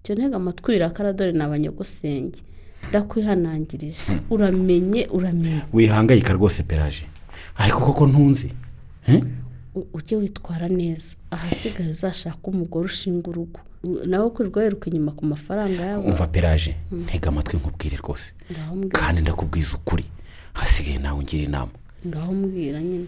icyo ntega amatwi wirakara dore ni abanyagusenge ndakwihanangirije. Uramenye uramenye. Wihangayika rwose peraje ariko koko ntunzi? Ujye witwara neza. Ahasigaye uzashaka umugore ushinga urugo. Nawe kwirirwa wiruka inyuma ku mafaranga yabo. Umva peraje ntega amatwi nkubwire rwose. Kandi ndakubwiza ukuri hasigaye nawe ungira inama. Ngaho mbwira nyine.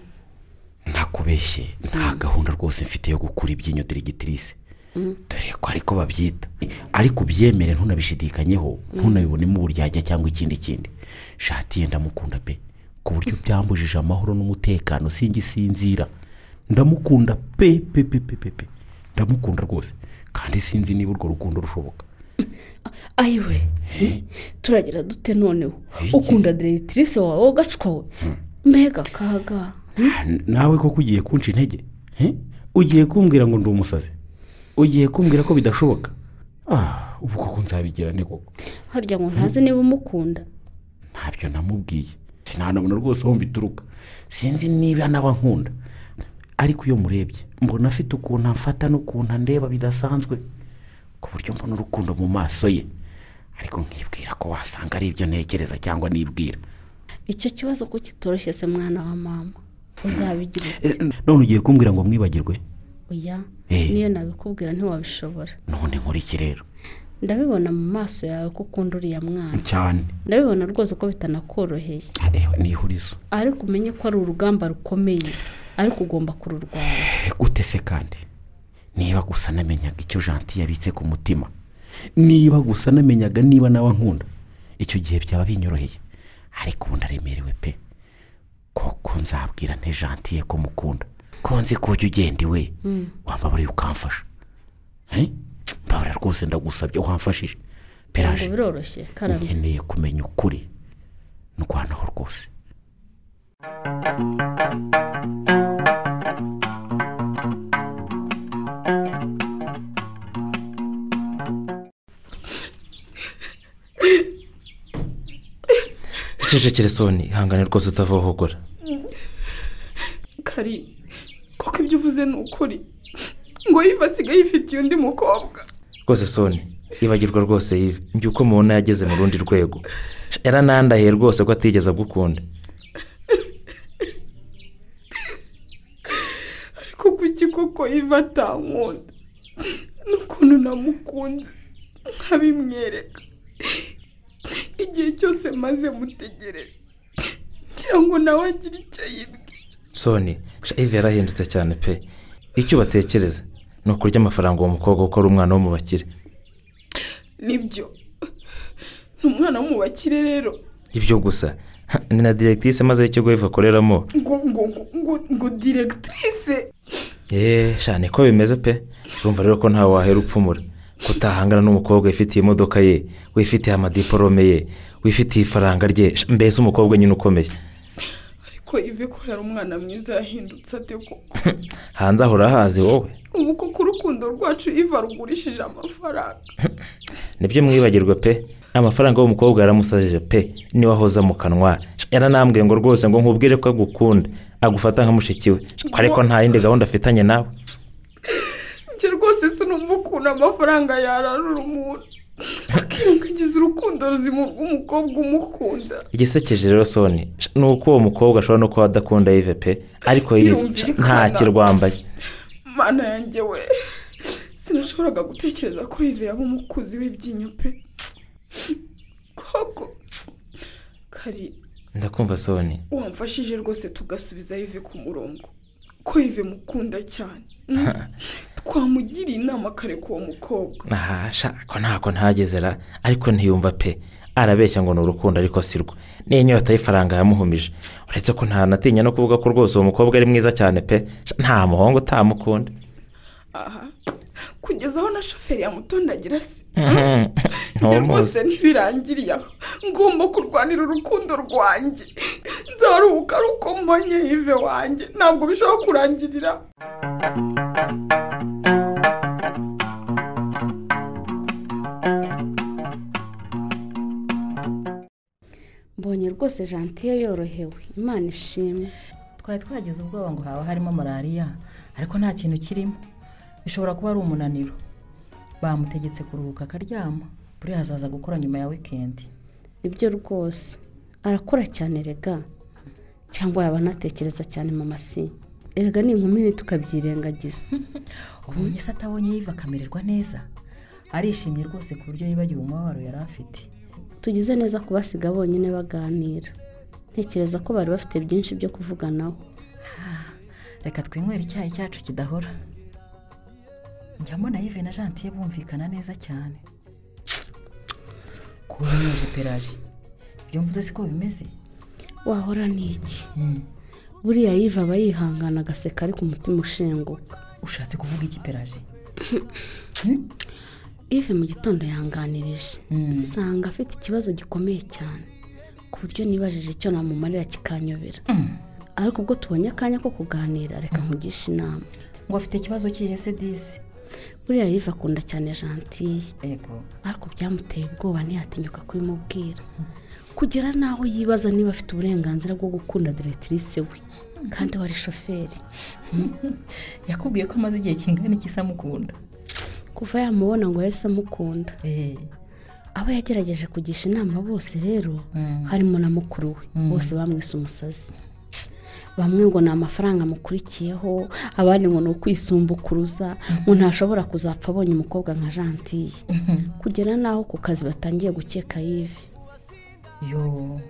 Ntakubeshye nta gahunda rwose mfite yo gukura ibyinyo diregitirise dore ko ariko babyita. Ariko ubyemere ntunabishidikanyeho ntunabibonemo uburyarya cyangwa ikindi kindi. Shati ye ndamukunda pe. Ku buryo byambujije amahoro n'umutekano singisinzira ndamukunda pe pe pe pe pe pe. Ndamukunda rwose. Kandi sinzi niba urwo rukundo rushoboka. Ayiwe turagira dute noneho? Ukunda diregitirise wawe ugacwa we? Mbega akaga. Nawe koko ugiye kunca intege? Ugiye kumbwira ngo ndi umusazi? Ugiye kumbwira ko bidashoboka? Ah, ubu koko nzabigira ni koko? Harya ngo ntazi niba umukunda. Ntabyo namubwiye. Sinanabona rwose aho mbituruka. Sinzi niba nkunda. Ariko iyo murebye mbona afite ukuntu amfata n'ukuntu andeba bidasanzwe ku buryo mbona urukundo mu maso ye. Ariko nkibwira ko wasanga ari ibyo ntekereza cyangwa nibwira. Icyo kibazo ko kitoroshye se mwana wa mama? Uzabigira Eh, none ugiye kumbwira ngo mwibagirwe? Oya Eh. niyo nabikubwira ntiwabishobora. None nkora iki rero? Ndabibona mu maso yawe ko ukunda uriya mwana. Cyane. Ndabibona rwose ko bitanakoroheye. Eh, ni ihurizo ariko umenye ko ari urugamba rukomeye. Ariko ugomba kururwanya. Gute se kandi? Niba gusa namenyaga icyo janti yabitse ku mutima niba gusa namenyaga niba nawe nkunda icyo gihe byaba binyoroheye. Ariko ubu ndaremerewe pe. Koko nzabwira nte jantiye ko mukunda? Ko nzi ko ujya ugenda iwe? Wambabariye ukamfasha. Eh? mbabara rwose ndagusabye wamfashije. Peraje biroroshye nkeneye kumenya ukuri. Ndwanaho rwose. Icecekere soni ihangane rwose utavohogora kari koko ibyo uvuze ni ukuri? Ngo yiva asigaye yifitiye undi mukobwa. Rwose soni ibagirwa rwose yive njye uko mubona yageze mu rundi rwego. Yaranandahiye rwose ko atigeze agukunda. Ariko kuki koko yiva atankunda n'ukuntu namukunze. Nkabimwereka. Igihe cyose maze mutegereje. Ngira ngo nawe agire icyo yibwira. Soni ive yarahindutse cyane pe. Icyo batekereza ni ukurya amafaranga uwo mukobwa kuko ari umwana wo mu bakire ni byo. Ni umwana wo mu bakire rero. Ibyo gusa ni na diregitrise maze y'ikigo ive akoreramo. Ngo ngo ngo ngo ngo diregitirise eee sha niko bimeze pe? Urumva rero ko ntawe wahera upfumura. Kutahangana n'umukobwa wifitiye imodoka ye wifitiye amadiporome ye wifitiye ifaranga rye mbese umukobwa nyine ukomeye. Ariko ive ko yari umwana mwiza yahindutse ate koko? Hanze aho urahazi wowe. Ubu koko urukundo rwacu iva rugurishije amafaranga. Nibyo mwibagirwa pe. Amafaranga y'umukobwa yaramusajije pe. Niwe ahoza mu kanwa. Yaranambwiye ngo rwose ngo nkubwire ko agukunda. Agufata nka mushiki we. Ko ariko nta yindi gahunda afitanye nawe. Sinumva ukuntu amafaranga yararura umuntu. Akirengagiza urukundo ruzima rw'umukobwa umukunda. Igisekeje rero soni ni uko uwo mukobwa ashobora no kuba adakunda yive pe ariko nta kirwambaye mana yanjye we sinashoboraga gutekereza ko yive yaba umukuzi w'ibyinyo pe. Koko kari ndakumva soni. wamfashije rwose tugasubiza yive ku murongo. Ko yive mukunda cyane. Mm. twamugiriye inama akareka uwo mukobwa. Ko ntako ntagezera ariko ntiyumva pe. Arabeshya ngo ni urukundo ariko si rwo. N'inyota y'ifaranga yamuhumije. Uretse ko ntanatinya no kuvuga ko rwose uwo mukobwa ari mwiza cyane pe. Nta muhungu utamukunda. Aha. Kugeza aho na shoferi yamutondagira se rwose ntibirangiriye aho. Ngomba kurwanira urukundo rwanjye. Nzaruhuka ari uko mbonye yive wanjye. Ntabwo bishobora kurangirira. Mbonye rwose jantiye yorohewe. Imana ishimwe. Twari twagize ubwoba ngo haba harimo malariya ariko nta kintu kirimo. Bishobora kuba ari umunaniro. Bamutegetse kuruhuka akaryama. Buriya hazaza gukora nyuma ya wikendi ni byo rwose. Arakora cyane rega. Cyangwa yaba anatekereza cyane mama si erega ni inkumi ntitukabyirengagiza ubonye se atabonye yiva akamererwa neza. Arishimye rwose ku buryo yibagiwe umubabaro yari afite. Tugize neza kubasiga bonyine baganira. Ntekereza ko bari bafite byinshi byo kuvuganaho. Reka twinywere icyayi cyacu kidahora. Njya mbona yive na jantiye bumvikana neza cyane. Kuba unyoje peraje ibyo mvuze siko bimeze? Wahora ni iki? Buriya yiva aba yihangana agaseka ariko umutima ushenguka. Ushatse kuvuga iki peraje ive mu gitondo yanganirije nsanga afite ikibazo gikomeye cyane ku buryo nibajije icyo namumarira kikanyobera. Ariko ubwo tubonye akanya ko kuganira reka nkugishe inama. Ngo afite ikibazo cyihese disi buriya yiva akunda cyane jantiye ariko byamuteye ubwoba ntiyatinyuka kubimubwira kugera n'aho yibaza niba afite uburenganzira bwo gukunda diregitirise we. Kandi we ari shoferi. Yakubwiye ko amaze igihe kingana iki amukunda kuva yamubona ngo yahise amukunda. Abo yagerageje kugisha inama bose rero harimo na mukuru we. Bose bamwise umusazi. Bamwe ngo ni amafaranga amukurikiyeho abandi ngo ni ukwisumbukuruza ngo ntashobora kuzapfa abonye umukobwa nka jantiye kugera n'aho ku kazi batangiye gukeka yive yo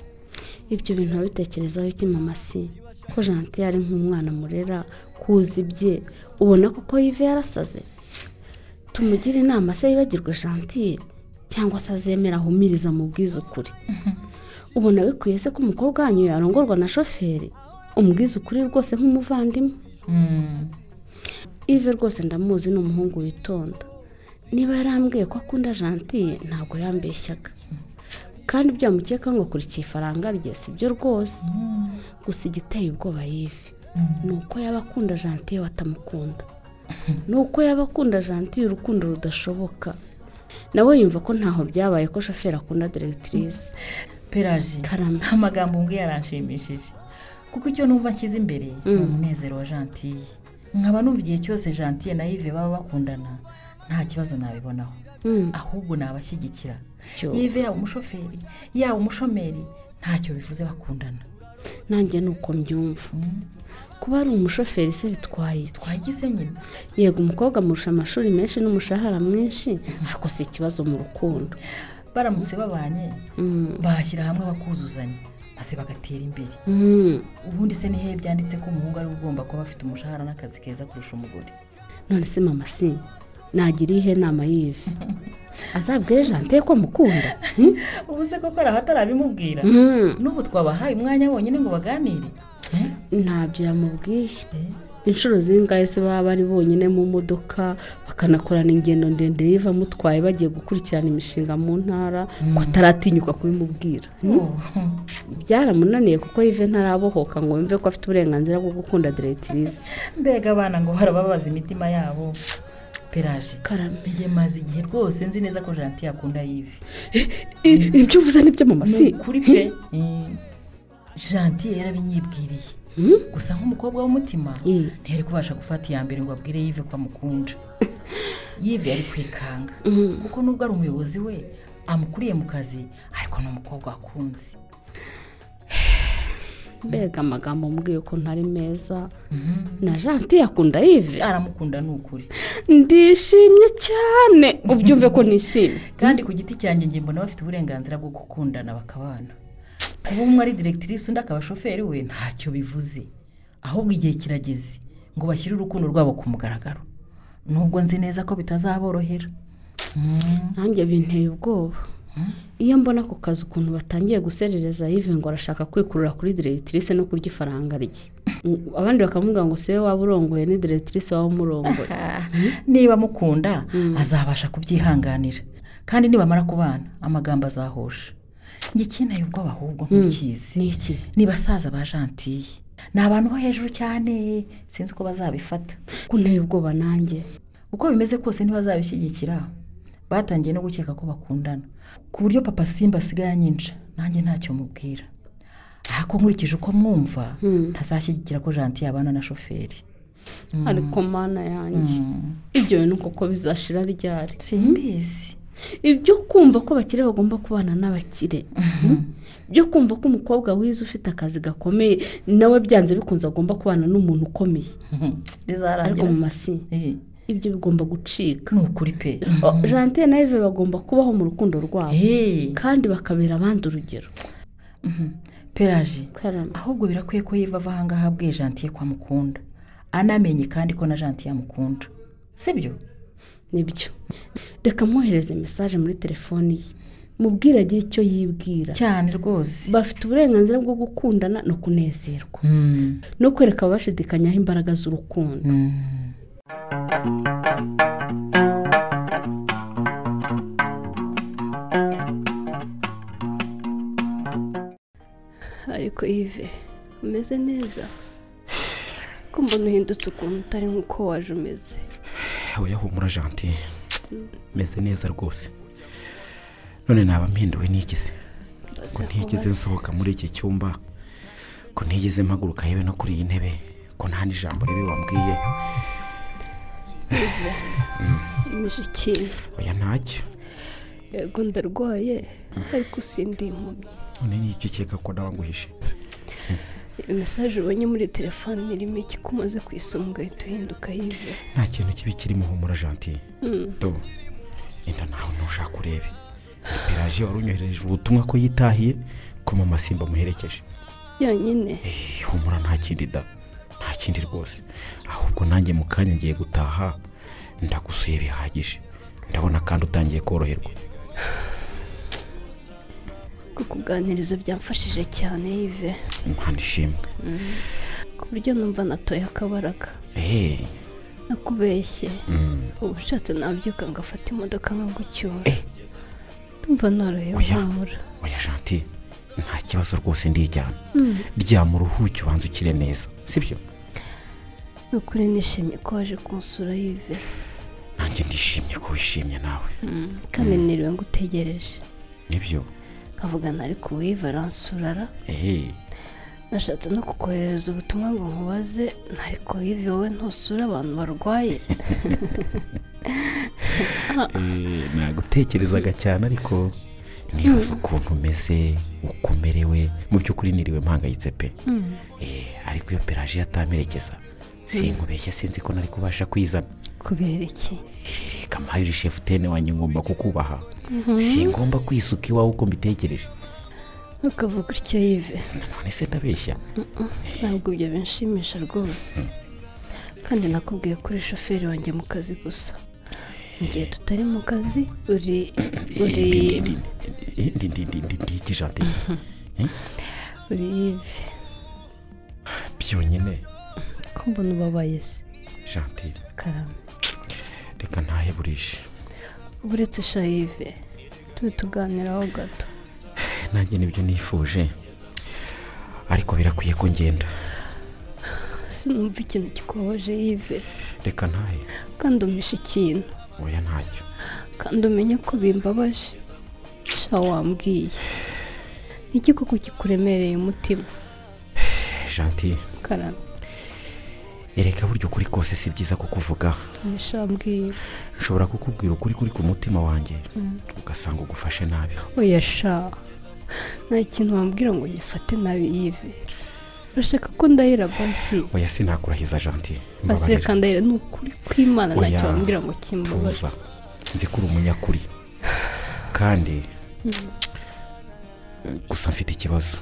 ibyo bintu babitekerezaho iki mama si? Ko jantiye ari nk'umwana murera kuzi ibye ubona koko yive yarasaze? Tumugire inama se yibagirwe jantiye cyangwa se azemera ahumiriza mu ukuri ubona bikwiye se ko umukobwa wanyu yarongorwa na shoferi? Umubwiza ukuri rwose nk'umuvandimwe? Ive rwose ndamuzi ni umuhungu witonda. Niba yarambwiye ko akunda jantiye ntabwo yambeshyaga. Kandi ibyo yamukeka ngo akurikiye ifaranga rye si byo rwose. Gusa igiteye ubwoba yive ni uko yaba akunda jantiye watamukunda ni uko yaba akunda jantiye urukundo rudashoboka. Nawe yumva ko ntaho byabaye ko shoferi akunda diregitirise peraje amagambo mbwiye yaranshimishije. Kuko icyo numva nshyize imbere ni umunezero wa jantiye nkaba numva igihe cyose jantiye na yive baba bakundana nta kibazo nabibonaho. Ahubwo nabashyigikira. Yive yaba umushoferi. Yaba umushomeri ntacyo bivuze bakundana. Nanjye ni uko mbyumva kuba ari umushoferi se bitwaye twagize nyine yego umukobwa amurusha amashuri menshi n'umushahara mwinshi ariko si ikibazo mu rukundo. Baramutse babanye bashyira hamwe bakuzuzanya maze bagatera imbere. Ubundi se nihe byanditse ko umuhungu ari ugomba kuba afite umushahara n'akazi keza kurusha umugore? None se mama si nagira ihe nama yive azabwire jantiye ko mukunda? Ubu se koko araho atarabimubwira n'ubu twabahaye umwanya wonyine ngo baganire. Ntabyo yamubwiye. Inshuro zingahe se baba bari bonyine mu modoka bakanakorana ingendo ndende yiva amutwaye bagiye gukurikirana imishinga mu ntara ko ataratinyuka kubimubwira. Byaramunaniye kuko yive ntarabohoka ngo yumve ko afite uburenganzira bwo gukunda diregitirise mbega abana ngo barababaza imitima yabo. Peraje karame maze igihe rwose nzi neza ko jantiye akunda yive ibyo uvuze ni byo mama si? Kuri pe. Jantiye yarabinyibwiriye gusa nk'umukobwa w'umutima ntiyari kubasha gufata iya mbere ngo abwire yive ko amukunda. Yive yari kwikanga. Kuko nubwo ari umuyobozi we amukuriye mu kazi ariko ni umukobwa wakunze. Mbega amagambo mbwiye ko ntari meza. Na jantiye akunda yive aramukunda ni ukuri ndishimye cyane. Ubyumve ko nishimye. Kandi ku giti cyanjye njye mbona bafite uburenganzira bwo gukundana bakabana. Kuba umwe ari diregitirise undi akaba shoferi we ntacyo bivuze. Ahubwo igihe kirageze ngo bashyire urukundo rwabo ku mugaragaro. Nubwo nzi neza ko bitazaborohera. Nanjye binteye ubwoba. Iyo mbona ku kazi ukuntu batangiye guserereza yive ngo arashaka kwikurura kuri diregitirise no kurya ifaranga rye. Abandi bakavuga ngo siwe waba urongoye ni diregitirise waba umurongoye. Niba amukunda azabasha kubyihanganira. Kandi nibamara kubana amagambo azahosha. Njye ikineye ubwoba ahubwo ntukizi iki? Ni basaza ba jantiye ni abantu bo hejuru cyane. Sinzi uko bazabifata. Kunteye ubwoba nanjye. Uko bimeze kose ntibazabishyigikira. Batangiye no gukeka ko bakundana. Ku buryo papa simba asigaye anyinja nanjye ntacyo mubwira. Ariko nkurikije uko mwumva ntazashyigikira ko jantiye abana na shoferi. Ariko mana yanjye ibyo bintu koko bizashira ryari? Simbizi ibyo kumva ko abakire bagomba kubana n'abakire byo kumva ko umukobwa wize ufite akazi gakomeye nawe byanze bikunze agomba kubana n'umuntu ukomeye. Ariko mu masi. Ibyo bigomba gucika. Ni ukuri pe. Jantiye na eve bagomba kubaho mu rukundo rwabo. Kandi bakabera abandi urugero. Peraje ahubwo birakwiye ko yiva ava ahangaha abwiye jantiye ko amukunda anamenye kandi ko na jantiye amukunda. Sibyo? Nibyo reka mwohereze mesaje muri telefoni ye. Mubwire agire icyo yibwira. Cyane rwose. Bafite uburenganzira bwo gukundana no kunezerwa. No kwereka abashidikanyaho imbaraga z'urukundo. ariko ive umeze neza? Ko mbona uhindutse ukuntu utari nk'uko waje umeze. Oya janti meze neza rwose. None naba mpinduwe ntigeze ko ntigeze nsohoka muri iki cyumba ko ntigeze mpaguruka yewe no kuri iyi ntebe ko nta n'ijambo ribi wambwiye. Ikintu oya ntacyo. Yego ndarwaye ariko sindi impumyi. None ni icyo ukeka ko nawe nguhishe? Mesaje ubonye muri telefone irimo iki ko umaze kuyisoma ugahita uhinduka yive nta kintu kibi kirimo humura janti Mm. do inda nawe ntushaka urebe. Peraje wari unyohereje ubutumwa ko yitahiye ko mama simba amuherekeje. Yonyine. Eh, humura nta kindi da. Nta kindi rwose. Ahubwo nanjye mu kanya ngiye gutaha ndagusuye bihagije. Ndabona kandi utangiye koroherwa. Kukuganiriza byamfashije cyane yive impano ishimwe ku buryo numva natoye akabaraga eee nakubeshye. Ubu ushatse nabyuka ngafata imodoka nkagucyura. Ndumva norohewe Oya. humura. Oya janti nta kibazo rwose ndijyana Mm. ryama uruhuke ubanza ukire neza. Sibyo? Ni ukuri nishimiye ko waje kunsura yive nanjye ndishimye ko wishimye nawe. Mm, kandi niriwe ngutegereje. Nibyo. Nkavugana ariko aransurara. Eee nashatse no kukoherereza ubutumwa ngo nkubaze ariko yive wowe ntusura abantu barwaye. Nagutekerezaga cyane ariko nibaza ukuntu umeze uko umerewe mu by'ukuri niriwe mpangayitse pe. Mm. Eh, ariko iyo peraje yatamerekeza sinkubeshye sinzi ko nari kubasha kwizana kubera iki? Uri shefu tene wanjye ngomba kukubaha. Mhm. singomba kwisuka iwawe uko mbitekereje. Ntukavuga utyo yive none se ndabeshya. Ntabwo ibyo binshimisha rwose. Kandi nakubwiye ko uri shoferi wanjye mu kazi gusa. Igihe tutari mu kazi uri uri ndi ndi ndi ndi ndi iki janti uri yive byonyine. Ko mbona ubabaye se janti karame reka ntahe burishe uba uretse sha yive tube tuganiraho gato nanjye ni byo nifuje ariko birakwiye ko ngenda sinumva ikintu kikubabaje yive reka ntahe kandi umisha ikintu oya ntacyo kandi umenye ko bimbabaje sha wambwiye iki koko kikuremereye umutima janti karame ereka buryo ukuri kose si byiza kukuvuga sha mbwira nshobora kukubwira ukuri kuri ku mutima wanjye Mm. ugasanga ugufashe nabi. Oya sha. Nta kintu wambwira ngo gifate nabi yive urashaka ko ndahira basi? Oya sinakurahiza janti basi reka ndahira ni ukuri kw'imana ntacyo wambwira ngo kimbabaze nzi ko uri umunyakuri. Kandi gusa mfite ikibazo.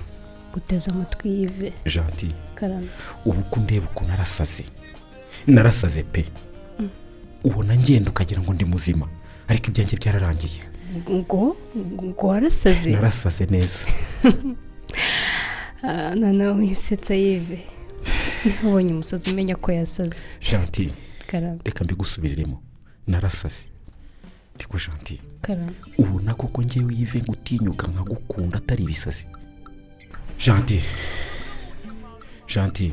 Guteza amatwi yive janti karame ubu ko ndeba ukuntu narasaze. Narasaze pe. Ubona ngenda ukagira ngo ndi muzima. Ariko ibyanjye byararangiye. Ngo ngo warasaze? Narasaze neza. Ah, noneho wisetsa yive niba ubonye umusazi umenya ko yasaze. Janti reka mbigusubiriremo narasaze. Ariko janti ubona koko ngewe yive gutinyuka nkagukunda atari ibisazi. Janti janti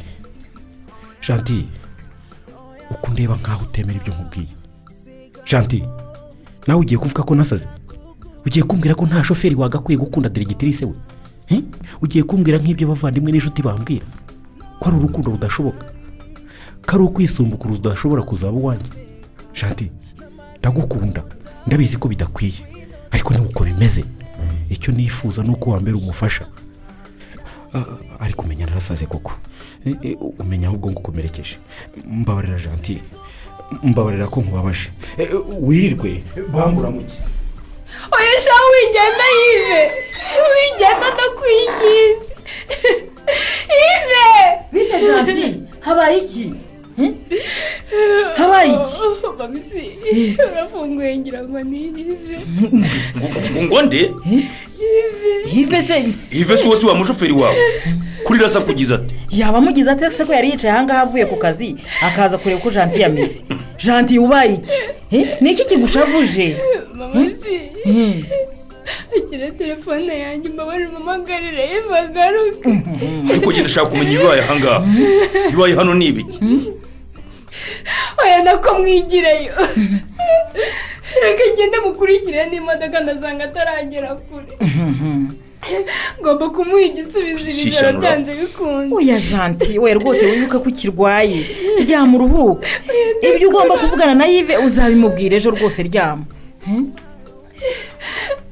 janti uko ndeba nkaho utemera ibyo nkubwiye. Janti nawe ugiye kuvuga ko nasaze? Ugiye kumbwira ko nta shoferi wagakwiye gukunda diregitirise we? Ugiye kumbwira nk'ibyo abavandimwe n'inshuti bambwira? Ko ari urukundo rudashoboka? Ko ari ukwisumbuka rudashobora kuzaba uwanjye? Janti ndagukunda. Ndabizi ko bidakwiye. Ariko ni uko bimeze icyo nifuza ni uko wambera umufasha. Ariko umenya narasaze koko. Eh, eh, umenya ahubwo ngo ukomerekeje mbabarira janti mbabarira ko nkubabaje Eh, wirirwe. Bamburamuke oya sha wigenda yive wigenda ndakwinginze yive bite janti habaye iki? Habaye iki? Mamisi urafunguye ngira ngo ni yive ngo nde? Hive se? Hive si wowe si wa mushoferi wawe kuri rasa kugize ati. Yaba amugize ate se ko yari yicaye ahangaha avuye ku kazi akaza kureba uko janti yameze janti ubaye iki? Eh? ni iki kigushavuje? Hmm. agira telefone yanjye mbabarira umumagarire yiva agaruke ariko genda ushaka kumenya ibibaye ahangaha ibibaye hano ni ibiki? Oya nako mwigireyo reka ngende mukurikire n'imodoka ndasanga ataragera kure. Ngomba kumuha igisubizo iri joro byanze bikunze. Oya janti we rwose wibuke ko ukirwaye ryama uruhuke ibyo ugomba kuvugana na yive uzabimubwira ejo rwose ryama.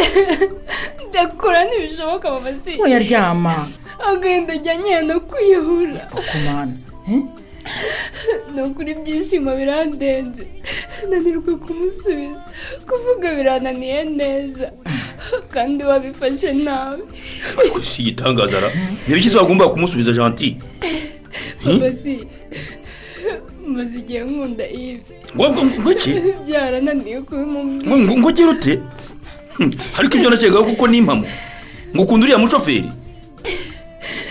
ndakora ntibishoboka mama si oya ryama agahinda ajyanye no kwiyahura kumana ni ukuri ibyishimo birandenze. Nanirwa kumusubiza. Kuvuga birananiye neza. Kandi wabifashe nabi. Ariko si igitangaza ra ntibiki wagomba kumusubiza janti papa si maze igihe nkunda ivi ngo ngo ngo iki? Byarananiye ngo kubimubwira ngo ngo ugire ute? Hmm, ariko ibyo nakekaga kuko ni impamo. Ngo ukunda uriya mushoferi.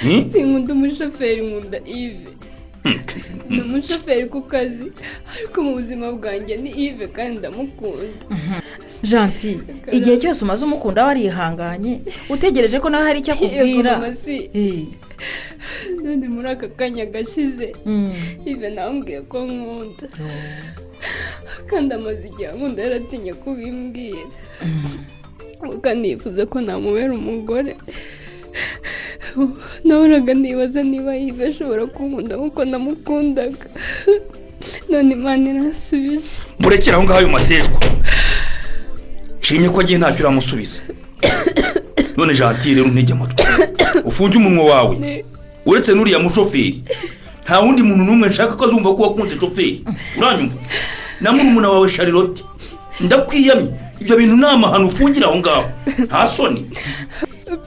Hmm? sinkunda umushoferi nkunda ive ni umushoferi ku kazi ariko mu buzima bwanjye ni ive kandi ndamukunda. Janti igihe cyose umaze umukunda warihanganye utegereje ko nawe hari icyo akubwira? si. none muri aka kanya gashize ive nambwiye ko nkunda. Kandi amaze igihe nkunda yaratinye kubimbwira kandi yifuza ko namubera umugore. Nahoraga nibaza niba yive ashobora kunkunda nk'uko namukundaga. None imana irasubije. Murekere aho ngaho ayo matejwa nshimye ko agiye ntacyo uramusubiza. None janti rero ntege amatwi. Ufunge umunwa wawe. Uretse n'uriya mushoferi. Nta wundi muntu n'umwe nshaka ko azumva ko wakunze shoferi uranyumva na murumuna wawe sharilotte ndakwiyamye. Ibyo bintu ni amahano ufungira aho ngaho. Nta soni.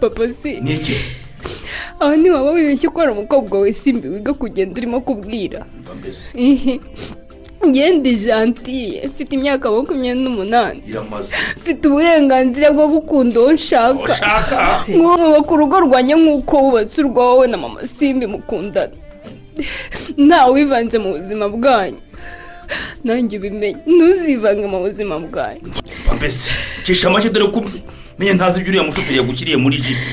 Papa si ni iki? Se aho ntiwaba wibeshye ko ari umukobwa we simbi wiga kugenda urimo kubwira? Ngende jantiye mfite imyaka makumyabiri n'umunani. Mfite uburenganzira bwo gukunda uwo nshaka. Ushaka mwubaka urugo rwanjye nk'uko wubatse urwawe na mama simbi mukundana. ntawe wivanze mu buzima bwanyu. Nanjye ubimenye. Ntuzivange mu buzima bwanyu. Mbese cisha make dore ko menya ntazi ibyo uriya mushoferi yagushyiriye muri jipe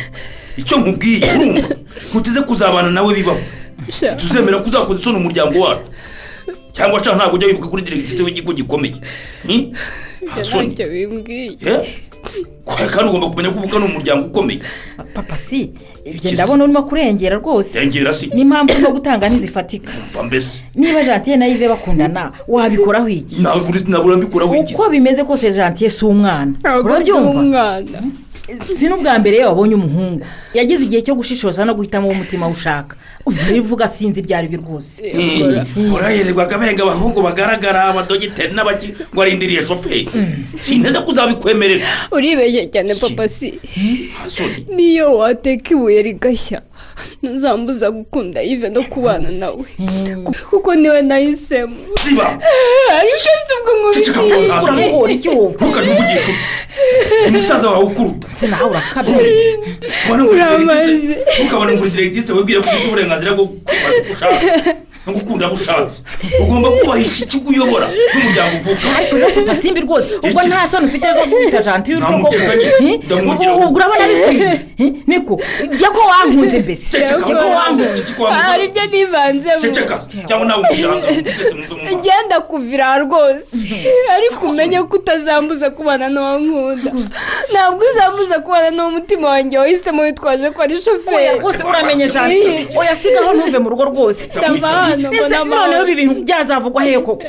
icyo nkubwiye urumva? Ntuteze kuzabana nawe bibaho. Tuzemera ko uzakoza isoni umuryango wacu. Cyangwa ntabwo ujya wibuka kuri diregitize w'ikigo gikomeye. Ni? nta soni ntacyo bimbwiye Eh? Kandi ugomba kumenya ko uvuka ni umuryango ukomeye. Papa si? Ibyo ndabona urimo kurengera rwose. Yengera si? N'impamvu urimo gutanga ntizifatika. Mbese. Niba jantiye na yive bakundana wabikoraho iki? Nabura mbikuraho iki? Uko bimeze kose jantiye si umwana. Urabyumva? umwana. Si n'ubwa mbere iyo wabonye umuhungu. Yagize igihe cyo gushishoza no guhitamo uwo umutima ushaka. Ubu urivuga sinzi ibyo ari byo rwose urahererwaga benga abahungu bagaragara abadogiteri n'abaki ngo arindiriye shoferi. Sinteze kuzabikwemerera uribeshye cyane papa si. Soni niyo wateka ibuye rigashya. ntuzambuza gukunda yive no kubana nawe. Kuko ni we nahisemo ariko si ubwo ntazi uramuhora iki? Wowe? Ntukajye uvugisha umusaza wawe ukuruta. Sinawe urakabije uramaze. ntukabone ngo diregitise wibwire ko ufite uburenganzira bwo gukora uko ushaka no gukunda abo ushatse ugomba kubahisha ikigo uyobora n'umuryango uvuka ariko rero papa simbi rwose. Ubwo nta soni ufite zo guhita jantiye utwo koko ubwo urabona bikwiye Eh? niko jya ko wankunze mbese ko wankunze hari ibyo nivanzemo cyangwa nawe umuryango mwese muve mu maso genda kuvira rwose. Ariko umenye ko utazambuza kubana n'uwo nkunda ntabwo uzambuza kubana n'uwo mutima wanjye wahisemo witwaje ko ari shoferi. oya rwose uramenye jantiye oya sigaho ntuve mu rugo rwose. Ese noneho ibi bintu byazavugwa hehe koko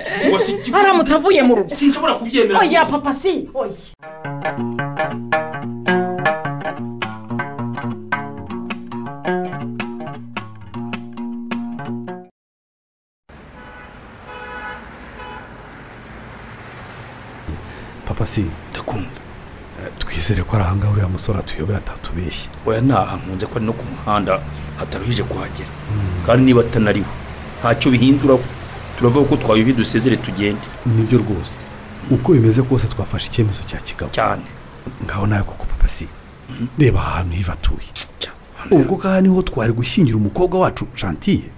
haramutse avuye mu rugo sinshobora kubyemera oya papa si oya papa si ndakumva twizere ko ari ahangaha uriya musore atuyobeye atatubeshye oya ntaha nkunze ko ari no ku muhanda hataruhije kuhagera kandi niba atanariho ntacyo bihinduraho turavuga ko twayuhi dusezere tugende. Nibyo rwose. Uko bimeze kose twafashe icyemezo cya kigabo cyane. Ngaho nawe koko papa si reba aha hantu hiva atuye ubwo kaha ni ho twari gushyingira umukobwa wacu jantiye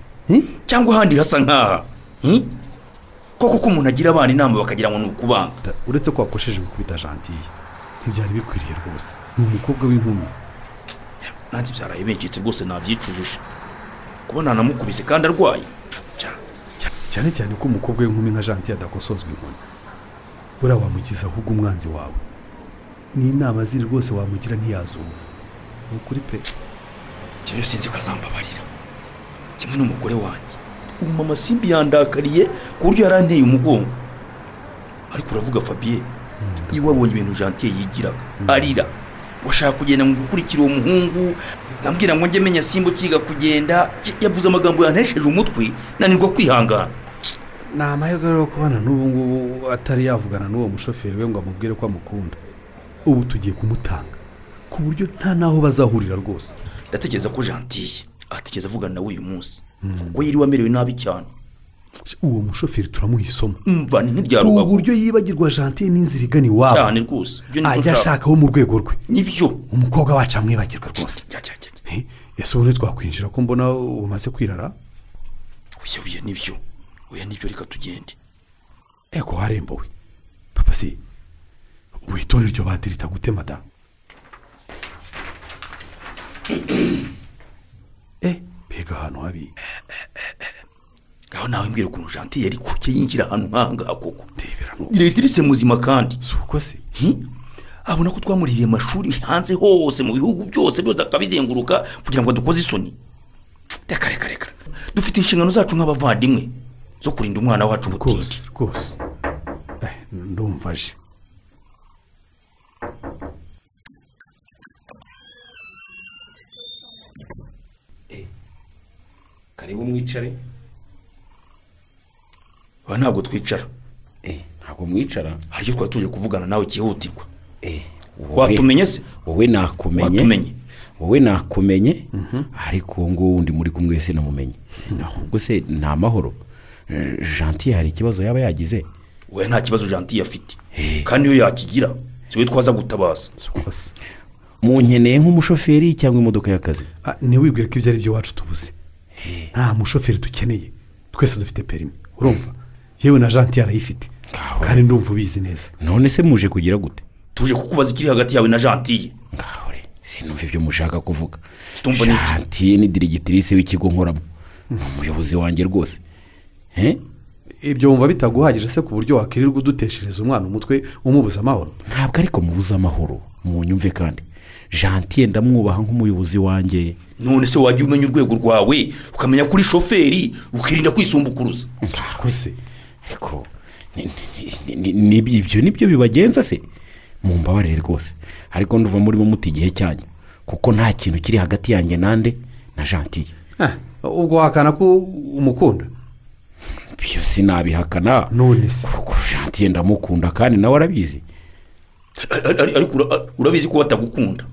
cyangwa ahandi hasa nk'aha Hmm? koko ko umuntu agira abana inama bakagira ngo ni ukubanga. Uretse ko wakosheje gukubita jantiye ntibyari bikwiriye rwose. Ni umukobwa w'inkumi. Nanjye byaraye bencitse rwose nabyicujije. Kubona namukubise kandi arwaye. Cyane cyane ko umukobwa w'inkumi nka janti adakosozwa inkoni buriya wamugize ahubwo umwanzi wawe. N'inama ziri rwose wamugira ntiyazumva ni ukuri pe. Njyewe sinzi ko azambabarira. Kimwe n'umugore wanjye. Ubu mama simbi yandakariye ku buryo yaranteye umugongo. Ariko uravuga fabien. Iyo wabonye ibintu jantiye yigiraga. Arira. Ngo ashaka kugenda ngo gukurikira uwo muhungu ambwira ngo njye menya simba ukiga kugenda. Yavuze amagambo yantesheje umutwe nanirwa kwihangana. Ni amahirwe rero kubana n'ubu ngubu atari yavugana n'uwo mushoferi we ngo amubwire ko amukunda. Ubu tugiye kumutanga. Ku buryo nta n'aho bazahurira rwose. Ndatekereza ko jantiye atigeze avugana nawe uyu munsi. Kuko yiriwe amerewe nabi cyane. Uwo mushoferi turamuha isomo mva ni ku nk'iryarubago buryo yibagirwa jantiye n'inzira igana iwabo cyane rwose. Ajya ashaka wo mu rwego rwe. Nibyo. Umukobwa wacu amwibagirwa rwose. Eh, ese ubundi twakwinjira ko mbona umaze kwirara? Oya ni byo. Oya ni byo reka tugende. Ego warembowe papa si witonde iryo badirita gute madamu eh mbega ahantu habi. Aho nawe mbwira ukuntu jantiye yari kuke yinjira ahantu nk'ahangaha koko. Diretirisi muzima kandi. Si uko se? Abona ko twamuririye amashuri hanze hose mu bihugu byose byose akabizenguruka kugira ngo dukoze isoni. Reka reka reka. Dufite inshingano zacu nk'abavandimwe zo kurinda umwana wacu ubutindi rwose Eh, ndumva aje. Karibu mwicare. Aba ntabwo twicara. Ntabwo mwicara. Hari icyo twari tuje kuvugana nawe cyihutirwa wowe- watumenye se? wowe nakumenye. Watumenye. wowe nakumenye. Ariko uwo nguwo wundi muri kumwe wese namumenye. Ahubwo se ni amahoro Eh, jantiye hari ikibazo yaba yagize? We nta kibazo jantiye afite. Kandi iyo yakigira si we twaza gutabaza munkeneye nk'umushoferi cyangwa imodoka y'akazi? Ah, ntiwibwire ko ibyo ari byo iwacu tubuze nta mushoferi dukeneye. Twese dufite perimi urumva? Yewe na janti yarayifite kandi ndumva ubizi neza. None se muje kugira gute? Tuje kukubaza ikiri hagati yawe na jantiye sinumva ibyo mushaka kuvuga. Situmva ni dirigitirise w'ikigo nkoramo. Ni umuyobozi wanjye rwose. Eh? ibyo wumva bitaguhagije se ku buryo wakirirwa uduteshereza umwana umutwe umubuza amahoro? Ntabwo ariko mubuze amahoro munyumve kandi. Jantiye ndamwubaha nk'umuyobozi wanjye. None se wajya umenya urwego rwawe ukamenya ko uri shoferi ukirinda kwisumbukuruza kose ariko ni- ni- ni- ni- ni- ibyo ni byo bibagenza se? Mumbabarire rwose. Ariko nduva murimo muta igihe cyanyu. Kuko nta kintu kiri hagati yanjye nande na jantiye Ah, ubwo wahakana ko umukunda? Ibyo sinabihakana. None se. Kuko jantiye ndamukunda kandi nawe arabizi. Urabizi ko batagukunda?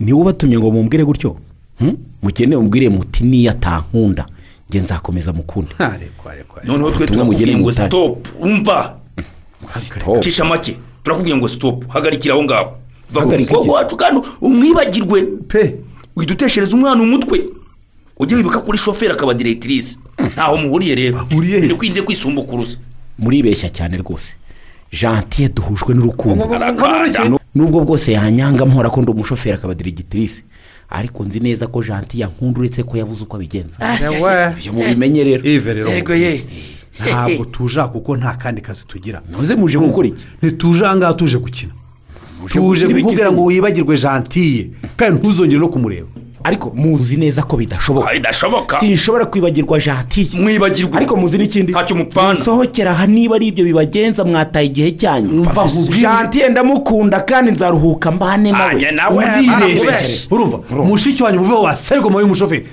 Niwe ubatumye ngo mumbwire gutyo? Hmm? mugende mubwire muti niyo atankunda. Nzakomeza mukunde noneho twe turakubwiye ngo sitopu umva cisha make turakubwiye ngo sitopu hagarikira aho ngaho iki? wacu kandi umwibagirwe pe widuteshereza umwana umutwe ujye wibuka kuri shoferi akaba diretirisi ntaho muhuriye rero ni kwinde kwisumbukuruza muribeshya cyane rwose jantiye duhujwe n'urukundo nubwo bwose yanyanga mpora ko ndi umushoferi akaba dirigitirise ariko nzi neza ko jantiye ankunda uretse ko yabuze uko abigenza. Ibyo mubimenye rero. Yego ye. ntabwo tuja kuko nta kandi kazi tugira. Ntuze muje gukora iki? Ntituje aha ngaha tuje gukina. Tuje kukubwira ngo wibagirwe jantiye kandi ntuzongere no kumureba. Ariko muzi neza ko bidashoboka. Bidashoboka sinshobora kwibagirwa jantiye mwibagirwa. Ariko muzi n'ikindi. Ntacyo mupfana musohokera niba ari ibyo bibagenza mwataye igihe cyanyu. Jantiye ndamukunda kandi nzaruhuka mbane nawe. Arakubeshye. urumva? Mushiki wanyu muve wa serigoma y'umushoferi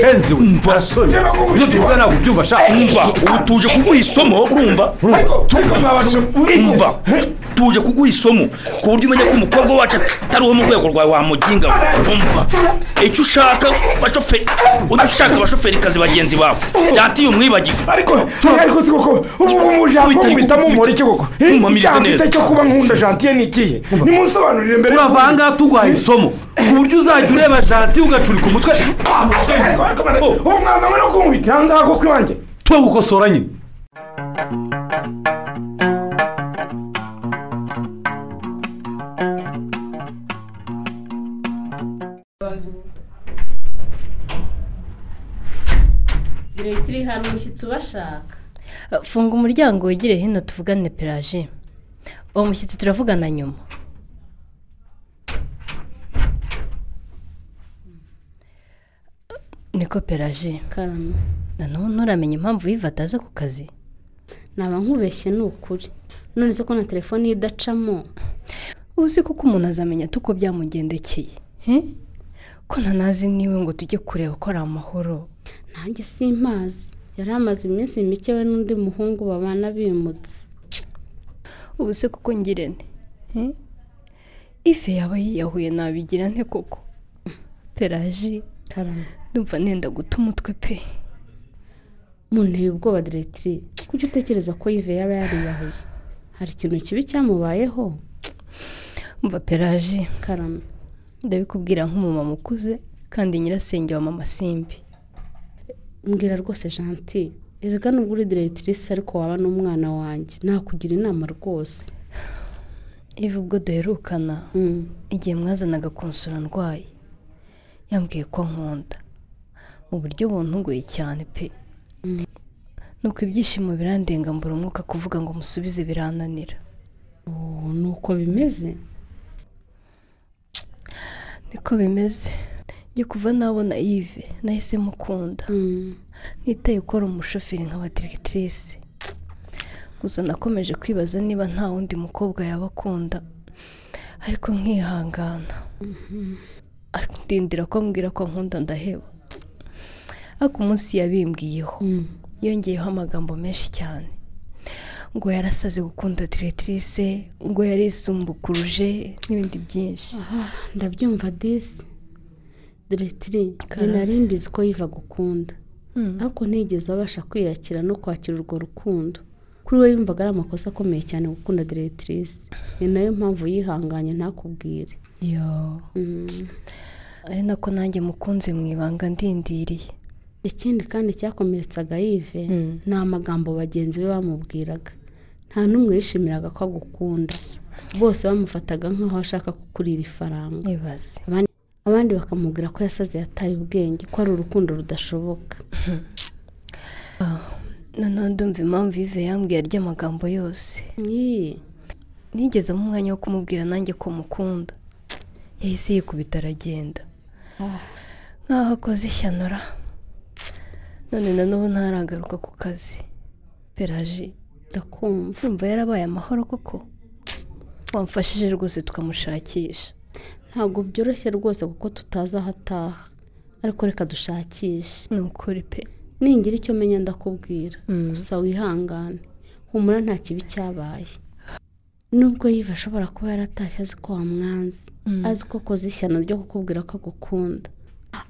shenzi we barasoni ibyo tuvuga ntabwo ubyumva sha umva ubu tuje kuguha isomo urumva umva tuje kuguha isomo ku buryo umenya ko umukobwa wacu atari uwo mu rwego rwawe wamuginga umva icyo ushaka bashoferi ujya ushaka abashoferikazi bagenzi bawe byatiye umwibagirwe ariko ariko si koko ubu umujambo uhita mumura iki koko mfite cyo kuba nkunda jantiye ni ikihe nimunsobanurire mbere turava aha ngaha tuguhaye isomo ku buryo uzajya ureba jantiye ugacurika umutwe umwana we no kumwumvikira aho ngaho ku iwanjye twe gukosora nyine kirekire hari umushyitsi ubashaka funga umuryango wegere hino tuvugane peraje uwo mushyitsi turavugana nyuma niko peraje nturamenya impamvu yiva ataza ku kazi. Naba nkubeshye ni ukuri none se ko na telefone ye idacamo? Ubu se kuko umuntu azamenya uko byamugendekeye ko ntanazi ni we ngo tujye kureba ko ari amahoro. Nanjye simpazi. Yari amaze iminsi mike we n'undi muhungu babana bimutse. Ubu se kuko ngirente ife yaba yiyahuye nabigira nte koko? Peraji karame. Ndumva nenda guta umutwe pe. Munteye ubwoba diregitiri kuki utekereza ko yive yaba yariyahuye? Hari ikintu kibi cyamubayeho? Mva peraji karame ndabikubwira nk'umumama ukuze kandi nyirasenge wa mama simbi. Mbwira rwose janti erega nubwo uri diregitirise ariko waba n'umwana wanjye. Nakugira inama rwose. Iva ubwo duherukana igihe mwazanaga konsora ndwaye yambwiye ko nkunda. Mu buryo buntunguye cyane pe. Nuko ibyishimo birandenga mbura umwuka kuvuga ngo musubize birananira. Ni uko bimeze? Niko bimeze. Njye kuva nabona yive nahise mukunda. Nitaye ko ari umushoferi nk'aba diregitirise gusa nakomeje kwibaza niba nta wundi mukobwa yaba akunda ariko nkihangana. Ariko ndindira ko ambwira ko nkunda ndaheba. Ariko umunsi yabimbwiyeho yongeyeho amagambo menshi cyane. Ngo yarasaze gukunda diregitirise ngo yarisumbukuruje n'ibindi byinshi. Ndabyumva disi diregitiri njye nari mbizi ko yiva gukunda. Ariko ntigeze abasha kwiyakira no kwakira urwo rukundo. Kuri we yumvaga ari amakosa akomeye cyane gukunda diregitirise ni na yo mpamvu yihanganye ntakubwire. Yo. Ari nako nanjye mukunze mu ibanga ndindiriye. Ikindi kandi cyakomeretsaga yive ni amagambo bagenzi be bamubwiraga. Nta n'umwe yishimiraga ko agukunda. Bose bamufataga nk'aho ashaka kukurira ifaranga. Abandi bakamubwira ko yasaze yataye ubwenge ko ari urukundo rudashoboka. Noneho ndumva impamvu yive yambwiye arya amagambo yose. Nigeze mu mwanya wo kumubwira nanjye ko mukunda. Yahise yikubita aragenda. Nk'aho akoze ishyano none na n'ubu ntaragaruka ku kazi. Peraji ndakumva. Yumva yarabaye amahoro koko. Wamfashije rwose tukamushakisha. Ntabwo byoroshye rwose kuko tutazi aho ataha. Ariko reka dushakishe. Ni ukuri pe. Ningira icyo menya ndakubwira. Gusa wihangane. Humura nta kibi cyabaye. Nubwo yiva ashobora kuba yaratashye azi ko wamwanze. Azi ko akoze ishyano ryo kukubwira ko agukunda.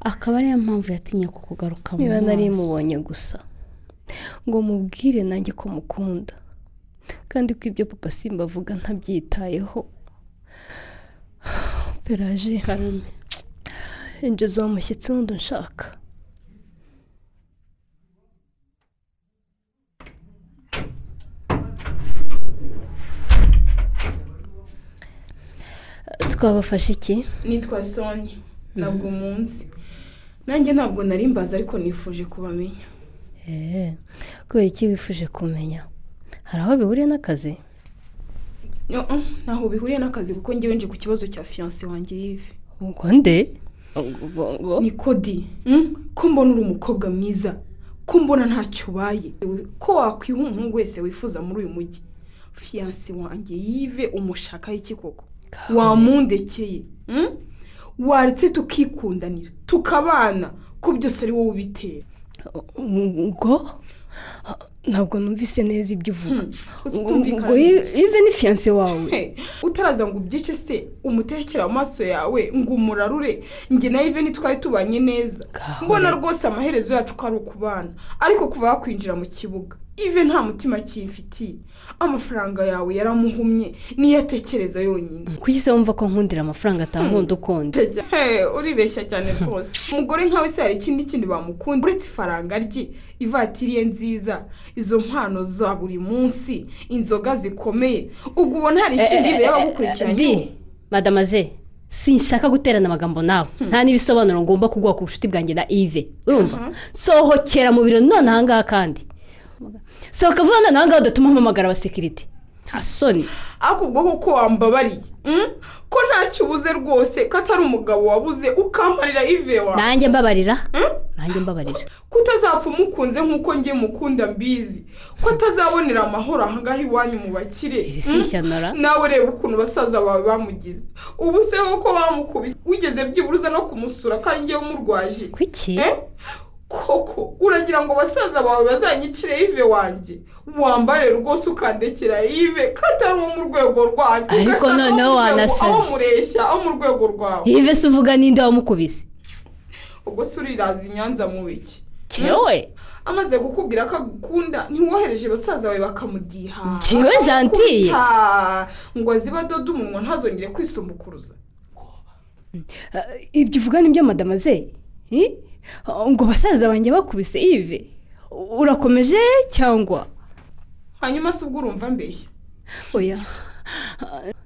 Akaba ariyo mpamvu yatinye kukugaruka mu niba maso. nari mubonye gusa ngo mubwire nanjye ko mukunda. Kandi ko ibyo papa simba avuga ntabyitayeho. Peraje injiza uwo mushyitsi wundi unshaka twabafashe iki? Nitwa soni ntabwo munsi nanjye ntabwo nari mbaza ariko nifuje kubamenya. Eee kubera iki wifuje kumenya? Hari aho bihuriye n'akazi? Ntaho bihuriye n'akazi kuko ngewe nje ku kibazo cya fiyanse wanjye yive ngo nde? Ni kodi ko mbona uri umukobwa mwiza. Ko mbona ntacyo ubaye. Ko wakwiha umuhungu wese wifuza muri uyu mujyi. Fiyanse wanjye yive umushakaho iki koko? Wamundekeye. Waretse tukikundanira tukabana ko byose ari wowe ubitera ngo ntabwo numvise neza ibyo uvuga. Utumvikana ngo ive ni fiyanse wawe. Utaraza ngo ubyice se umutekere amaso yawe ngo umurarure. Njye na ive ntitwari tubanye neza. Mbona rwose amaherezo yacu ko ari ukubana. Ariko kuva yakwinjira mu kibuga ive nta mutima kimfitiye. Amafaranga yawe yaramuhumye niyo atekereza yonyine. Kuki se wumva ko nkundira amafaranga atankunda ukundi. Uribeshya cyane rwose. Umugore nkawe se hari ikindi kintu bamukunda? Uretse ifaranga rye ivatiri ye nziza izo mpano za buri munsi inzoga zikomeye. Ubwo ubona hari ikindi ibe yaba agukurikiranye madamaze sinshaka guterana amagambo nawe. Nta n'ibisobanuro ngomba kuguha ku bucuti bwanjye na ive urumva? Sohokera mu biro none ahangaha kandi. Sohoka vuba none ahangaha udatuma mpamagara abasekirite nta soni ariko ubwo koko wambabariye mm? ko ntacyo ubuze rwose ko atari umugabo wabuze ukamparira ive wawe nanjye mbabarira. Nanjye mbabarira. Ko utazapfa umukunze nk'uko njye mukunda mbizi? Ko atazabonera amahoro ahangaha iwanyu mu bakire? Mm? ishyano nawe reba ukuntu basaza bawe bamugize. Ubu se ko bamukubise wigeze byibura no kumusura ko ari njyewe umurwaje. Kuki koko? Uragira ngo basaza bawe bazanyicire ive wanjye? Wambare rwose ukandekera ive. Ko atari uwo mu rwego rwanyu Ariko noneho wanasaze. aho mureshya aho mu rwego rwawe. Ive se uvuga ninde wamukubise. Ubwo se uriraza i nyanza mu biki? Jewe? amaze kukubwira ko agukunda ntiwohereje basaza bawe bakamudiha. Gentille? Bakamukubita, ngo azibe adoda umunwa ntazongere kwisumbukuruza ibyo uvuga ni byo madamaze Eh? Ngo basaza banjye bakubise ive urakomeje cyangwa? Hanyuma se ubwo urumva mbeshya. Oya.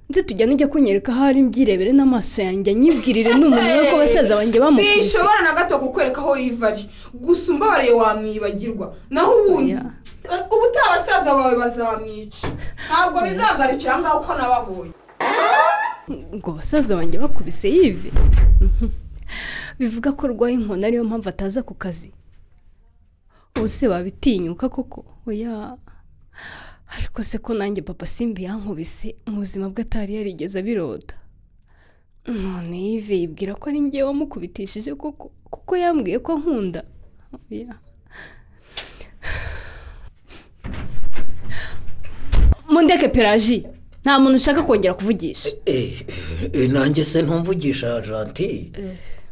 Nzi tujya nujya kunyereka aho ari mbyirebere n'amaso yanjye anyibwirire n'umuntu ko basaza banjye bamukubise. Sinshobora na gato kukwereka aho yiva ari. Gusa umbabariye wamwibagirwa. Naho ubundi ubutaha abasaza bawe bazamwica. Ntabwo bizagarukira aho ngaho uko nababonye. Ngo basaza banjye bakubise yive bivuga ko arwaye inkoni ariyo mpamvu ataza ku kazi. Ubu se wabitinyuka koko. Oya. Ariko se ko nanjye papa simbi yankubise mu buzima bwe atari yarigeze abirota none yive yibwira ko ari ngewe wamukubitishije koko kuko yambwiye ko nkunda. Oya. Mundeke peraji nta muntu ushaka kongera kuvugisha. Eh, nanjye se ntumvugisha janti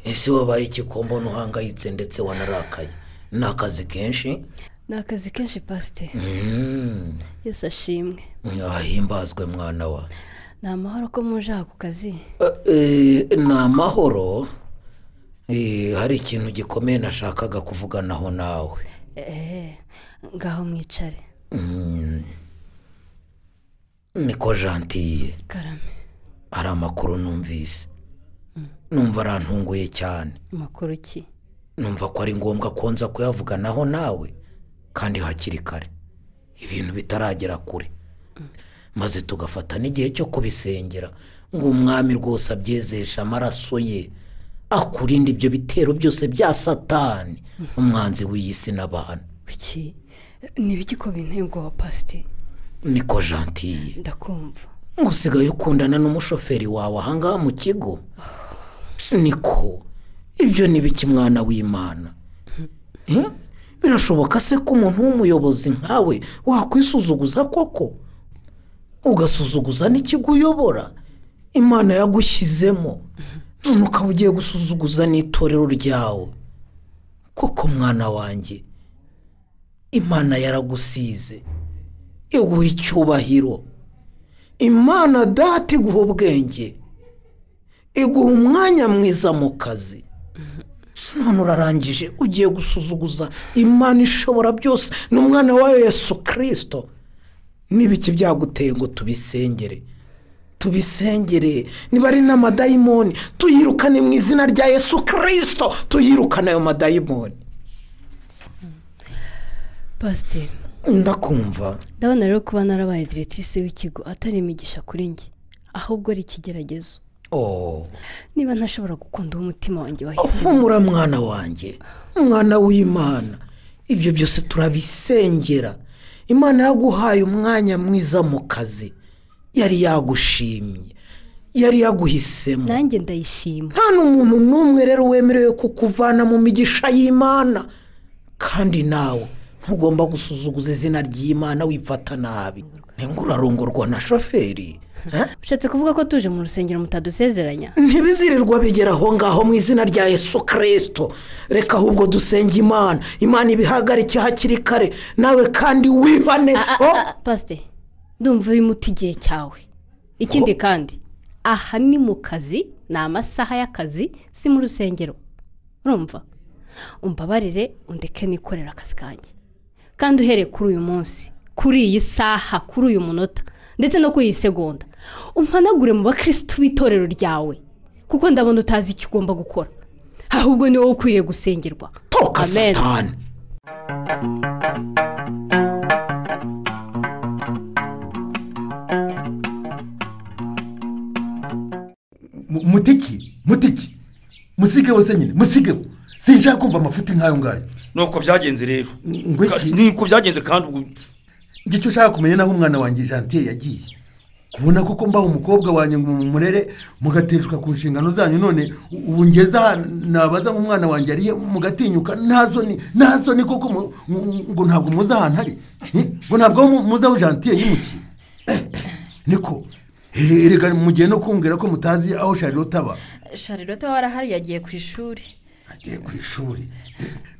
ese wabaye igikombo ntuhangayitse ndetse wanarakaye? Ni akazi kenshi? Ni akazi kenshi pasite Mm, yose ashimwe. Ahimbazwe mwana wa. Ni amahoro ko muje aha ku kazi. Eh, ni amahoro Eh, hari ikintu gikomeye nashakaga kuvuganaho nawe. Ngaho mwicare. Mm. niko jantiye karame. Hari amakuru numvise. Numva arantunguye cyane. Amakuru ki? Numva ko ari ngombwa ko nza kuyavuganaho nawe kandi hakiri kare. Ibintu bitaragera kure. Maze tugafata n'igihe cyo kubisengera ngo umwami rwose abyezeshe amaraso ye akurinde ibyo bitero byose bya satani umwanzi w'iyi si n'abantu kuki? Ni ibiki ko binteye ubwoba pasite niko jantiye ndakumva. Usigaye ukundana n'umushoferi wawe ahangaha mu kigo. Niko. Ibyo ni biki mwana w'imana. Birashoboka se ko umuntu w'umuyobozi nkawe wakwisuzuguza koko? Ugasuzuguza n'ikigo uyobora? Imana yagushyizemo. None ukaba ugiye gusuzuguza n'itorero ryawe. Koko mwana wanjye imana yaragusize. Iguha icyubahiro. Imana data iguha ubwenge. Iguha umwanya mwiza mu kazi. None urarangije ugiye gusuzuguza imana ishobora byose. N'umwana wayo yesu kirisito n'ibiki byaguteye ngo tubisengere? Tubisengere. Niba ari n'amadayimoni tuyirukane mu izina rya yesu kirisito tuyirukane ayo madayimoni. Pasite ndakumva. Ndabona rero kuba narabaye diretisi w'ikigo atari imigisha kuri njye. Ahubwo ari ikigeragezo. Niba ntashobora gukunda uwo umutima wanjye humura mwana wanjye umwana w'imana. Ibyo byose turabisengera. Imana yaguhaye umwanya mwiza mu kazi. Yari yagushimye. Yari yaguhisemo. Nanjye ndayishima. Nta n'umuntu n'umwe rero wemerewe kukuvana mu migisha y'imana. Kandi nawe ntugomba gusuzuguza izina ry'imana wifata nabi. Ntabwo urarongorwa na shoferi. Ushatse kuvuga ko tuje mu rusengero mutadusezeranya. Ntibizirirwa bigera aho ngaho mu izina rya yesu kirisito reka ahubwo dusenge imana. Imana ibihagarike hakiri kare. Nawe kandi wibane. Pasite ndumva uri muti igihe cyawe. Ikindi kandi aha ni mu kazi ni amasaha y'akazi si mu rusengero. Urumva? Umbabarire undeke nikorera akazi kanjye. Kandi uhereye kuri uyu munsi kuri iyi saha kuri uyu munota. Ndetse no kuri iyi segonda umpanagure mu bakirisitu b'itorero ryawe kuko ndabona utazi icyo ugomba gukora. Ahubwo ni wowe ukwiriye gusengerwa. Toka Amen. satani. Mu- mutiki mutiki. Musigeho se nyine musigeho sinshaka kumva amafuti nk'ayo ngayo. Nuko byagenze rero. Ngo iki niko byagenze kandi ngicyo ushaka kumenya naho umwana wanjye jantiye yagiye. Kubona koko mbaho umukobwa wanjye ngo mumurere mugateshwa ku nshingano zanyu. None ubu ngeze aha nabaza nk'umwana wanjye ariye mugatinyuka nta soni nta soni koko ngo ntabwo muzi ahantu ari. Ngo ntabwo mu- muzi aho jantiye yimukiye Eh, eh, niko. Eh, erega mugiye no kumbwira ko mutazi aho sharirota aba. Sharirota warahari yagiye ku ishuri. Agiye ku ishuri.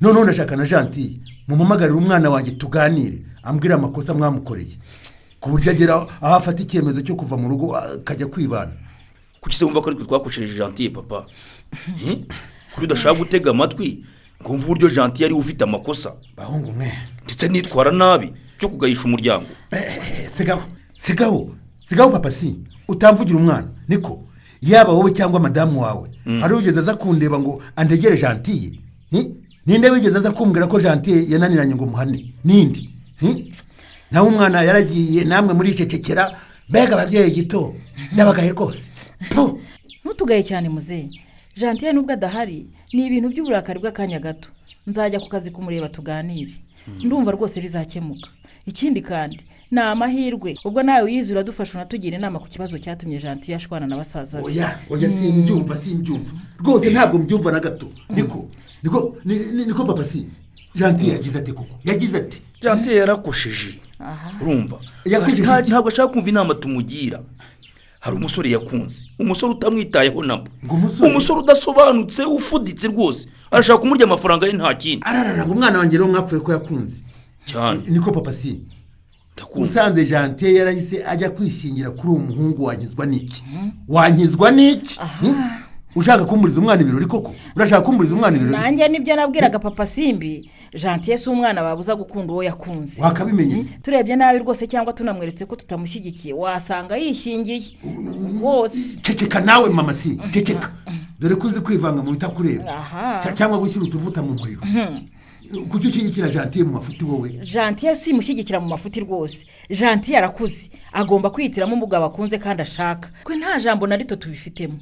Noneho ndashaka na jantiye mumumagarire umwana wanjye tuganire ambwire amakosa mwamukoreye. Ku buryo agera aho afata icyemezo cyo kuva mu rugo akajya kwibana. Kuki se wumva ko ariko twakoshereje jantiye papa? Eh? kuri udashaka gutega amatwi ngo wumve uburyo jantiye ari we ufite amakosa? Bahungu mwe. Ndetse nitwara nabi cyo kugayisha umuryango. Sigaho. Sigaho. Sigaho papa si. Utamvugira umwana. Niko? Yaba wowe cyangwa madamu wawe. Hari ugeze aza kundeba ngo andegere jantiye ninde wigeze aza kumbwira ko jantiye yananiranye ngo muhane? Nindi? Nawe umwana yaragiye namwe muricecekera mbega ababyeyi gito. Ndabagahe rwose. Ntutugaye cyane muzehe. Jantiye nubwo adahari ni ibintu by'uburakari bw'akanya gato. Nzajya ku kazi kumureba tuganire. Ndumva rwose bizakemuka. Ikindi kandi ni amahirwe ubwo nawe wiyizi uradufasha unatugira inama ku kibazo cyatumye jantiye ashwana na basaza be. Oya oya simbyumva simbyumva. Rwose ntabwo mbyumva na gato. Niko niko ni- ni- niko papa si? Jantiye yagize ati koko. Yagize ati. Jantiye yarakosheje urumva? Ntabwo ashaka kumva inama tumugira. Hari umusore yakunze. Umusore utamwitayeho nabo umusore udasobanutse ufuditse rwose. Arashaka kumurya amafaranga ye nta kindi. Ararara ngo umwana wanjye rero mwapfuye ko yakunze. Cyane. Niko papa si? Usanze jantiye yarahise ajya kwishingira kuri uwo muhungu wankizwa n'iki? Wankizwa n'iki? Hmm? ushaka kumburiza umwana ibirori koko? Urashaka kumburiza umwana ibirori? Nanjye ni byo nabwiraga papa simbi. Jantiye si umwana babuza gukunda uwo yakunze. Wakabimenye se turebye nabi rwose cyangwa tunamweretse ko tutamushyigikiye wasanga yishingiye. Wose. Ceceka nawe mama si. Ceceka. dore ko uzi kwivanga mu bitakureba cyangwa gushyira utuvuta mu muriro. Kuki ushyigikira jantiye mu mafuti wowe? Jantiye si imushyigikira mu mafuti rwose. Jantiye arakuze agomba kwihitiramo umugabo akunze kandi ashaka. Twe nta jambo na rito tubifitemo.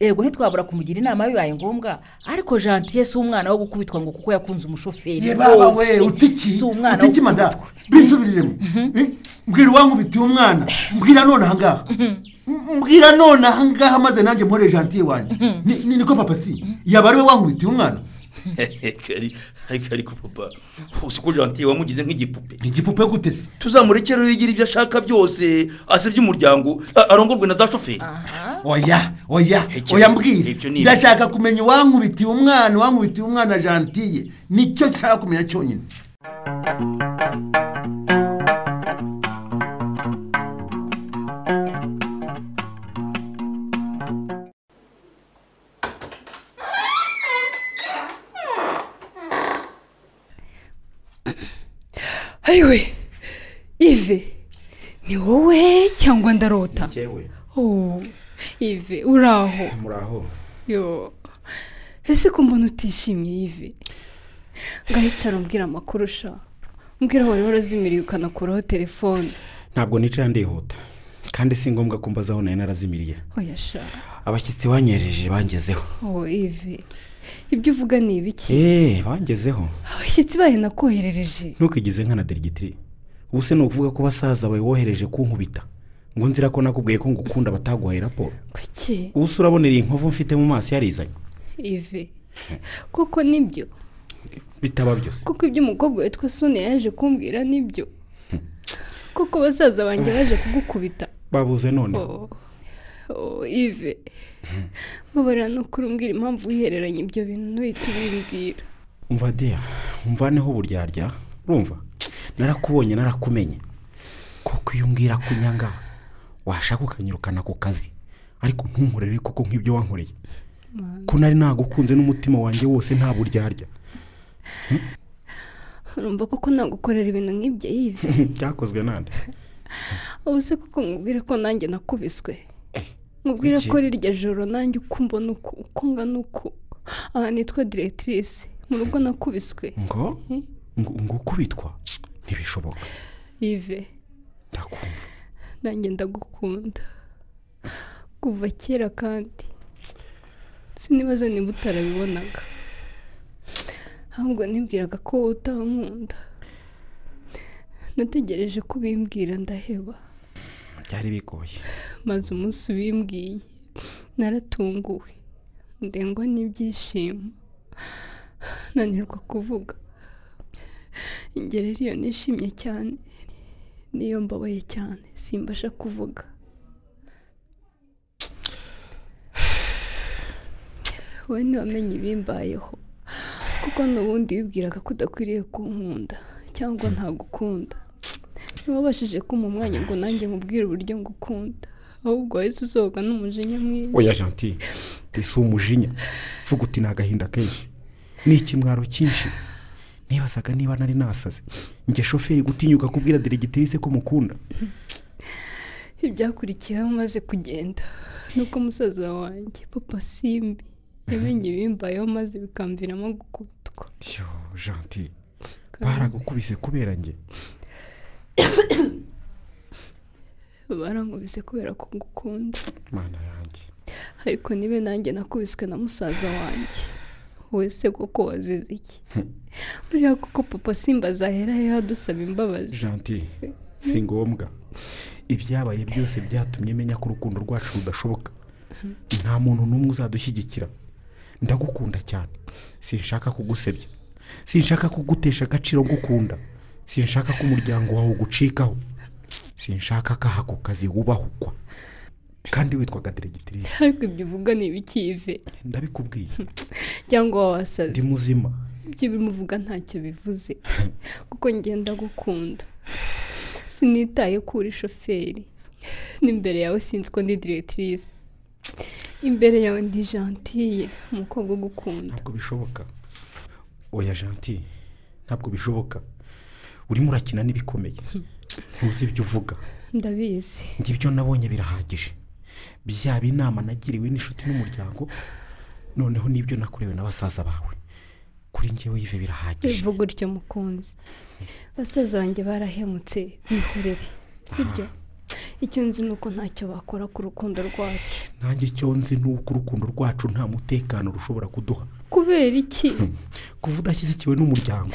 Ego ntitwabura kumugira inama bibaye ngombwa ariko jantiye si umwana wo gukubitwa ngo kuko yakunze umushoferi. Rwose. we utiki si umwana wo utiki mada bisubiriremo Eh, mbwira uwankubitiye umwana mbwira none ahangaha mbwira none ahangaha maze nanjye mpore jantiye wanjye. Ni- ni- niko papa si? Yaba ari we wankubitiye umwana? Ariko ariko papa uzi ko jantiye wamugize nk'igipupe. Igipupe gute se? Tuzamurekere yigira ibyo ashaka byose asebye umuryango arongorwe na za shoferi. Oya oya oya mbwira. ndashaka kumenya uwankubitiye umwana uwankubitiye umwana jantiye ni cyo nshaka kumenya cyonyine. Ayiwe ive ni wowe cyangwa ndarota? Oh ive uraho. Muraho. Yo ese ko mbona utishimye ive ngahicara umbwira amakuru sha? Mbwira wari warazimiriye ukanakuraho telefone. Ntabwo nicara ndihuta kandi si ngombwa ko mbaza aho nari narazimiriye. Abashyitsi wanyereje bangezeho. Oh ive ibyo uvuga ni ibiki? Eee bangezeho abashyitsi bahe nakoherereje. Ntukigize nkana derigitiri ubu se ni ukuvuga ko basaza bawe wohereje kunkubita? Ngo nzira ko nakubwiye ko ngukunda bataguhaye raporo? Kuki? Ubu se urabonera iyi nkovu mfite mu maso yarizanye? Ive kuko ni byo. Bitaba byose. Kuko ibyo umukobwa witwa soni yaje kumbwira ni byo. Kuko basaza banjye baje kugukubita. Babuze none Oh, ive mubarira no kurumbwira impamvu wihereranye ibyo bintu ntuhite ubimbwira umva diya umvaneho uburyarya urumva? Narakubonye narakumenye. Kuko iyo umbwira ko unyanga washaka ukanyirukana ku kazi. Ariko ntunkorere kuko nk'ibyo wankoreye. Ko nari nagukunze n'umutima wanjye wose nta buryarya. Urumva kuko nagukorera ibintu nk'ibyo yive byakozwe nande? Ubu se kuko nkubwire ko nanjye nakubiswe? Mubwira Iki? ko rirya joro nanjye uko mbona uko ngana uko. Aha nitwa diregitirise mu rugo nakubiswe. Ngo? Eh? ngo ukubitwa? Ntibishoboka. Ive ndakumva. Nanjye ndagukunda. Kuva kera kandi. Sinibaza niba utarabibonaga. Ahubwo nibwiraga ko utankunda nategereje ko ubimbwira ndaheba. Byari bigoye. Maze umunsi ubimbwiye naratunguwe. Ndengwa n'ibyishimo. Nanirwa kuvuga. Ingero iyo nishimye cyane niyo mbabaye cyane. Simbasha kuvuga. Wowe ntiwamenye ibimbayeho kuko n'ubundi wibwiraga ko udakwiriye kunkunda cyangwa ntagukunda ntiwabashije kumpa umwanya ngo nanjye mubwire uburyo ngukunda. Ahubwo wahise usohoka n'umujinya mwinshi. Oya janti si umujinya vuga uti ni agahinda kenshi. Ni ikimwaro cyinshi nibazaga niba nari nasaze. Njye shoferi gutinyuka kubwira diregitirise ko mukunda. Ibyakurikiyeho amaze kugenda. Nuko musaza wanjye papa simbi yamenye ibimbayeho maze bikamviramo gukubitwa. Yo janti baragukubise kubera njye. Barankubise kubera ko ngukunda. Mana yanjye. Ariko nibe nanjye nakubiswe na musaza wanjye. Wese koko wazize iki? Buriya koko papa simba azahera he adusaba imbabazi? Janti si ngombwa. Ibyabaye byose byatumye menya ko urukundo rwacu rudashoboka. Nta muntu n'umwe uzadushyigikira. Ndagukunda cyane. Sinshaka kugusebya. Sinshaka kugutesha agaciro ngukunda. Sinshaka ko umuryango wawe ugucikaho. Sinshaka ko aha ku kazi wubahukwa kandi witwaga diregitirise ariko ibyo uvuga ni ibikive ndabikubwiye. Cyangwa wasaze ndi muzima. Ibyo bimuvuga ntacyo bivuze. Kuko ngenda gukunda sinitaye ko uri shoferi. N'imbere yawe sinzi ko ndi diregitirise imbere yawe ndi jantiye umukobwa ugukunda. Ntabwo bishoboka. Oya janti ntabwo bishoboka. Urimo urakina n'ibikomeye. Ntuzi ibyo uvuga. Ndabizi. Njye ibyo nabonye birahagije. Byaba inama nagiriwe n'inshuti n'umuryango noneho n'ibyo nakorewe na basaza bawe. Kuri ngewe yive birahagije. Bivuga utyo mukunzi. Basaza banjye barahemutse bihorere. Sibyo? Icyo nzi ni uko ntacyo bakora ku rukundo rwacu. Nanjye icyo nzi ni uko urukundo rwacu nta mutekano rushobora kuduha. Kubera iki? Kuva udashyigikiwe n'umuryango.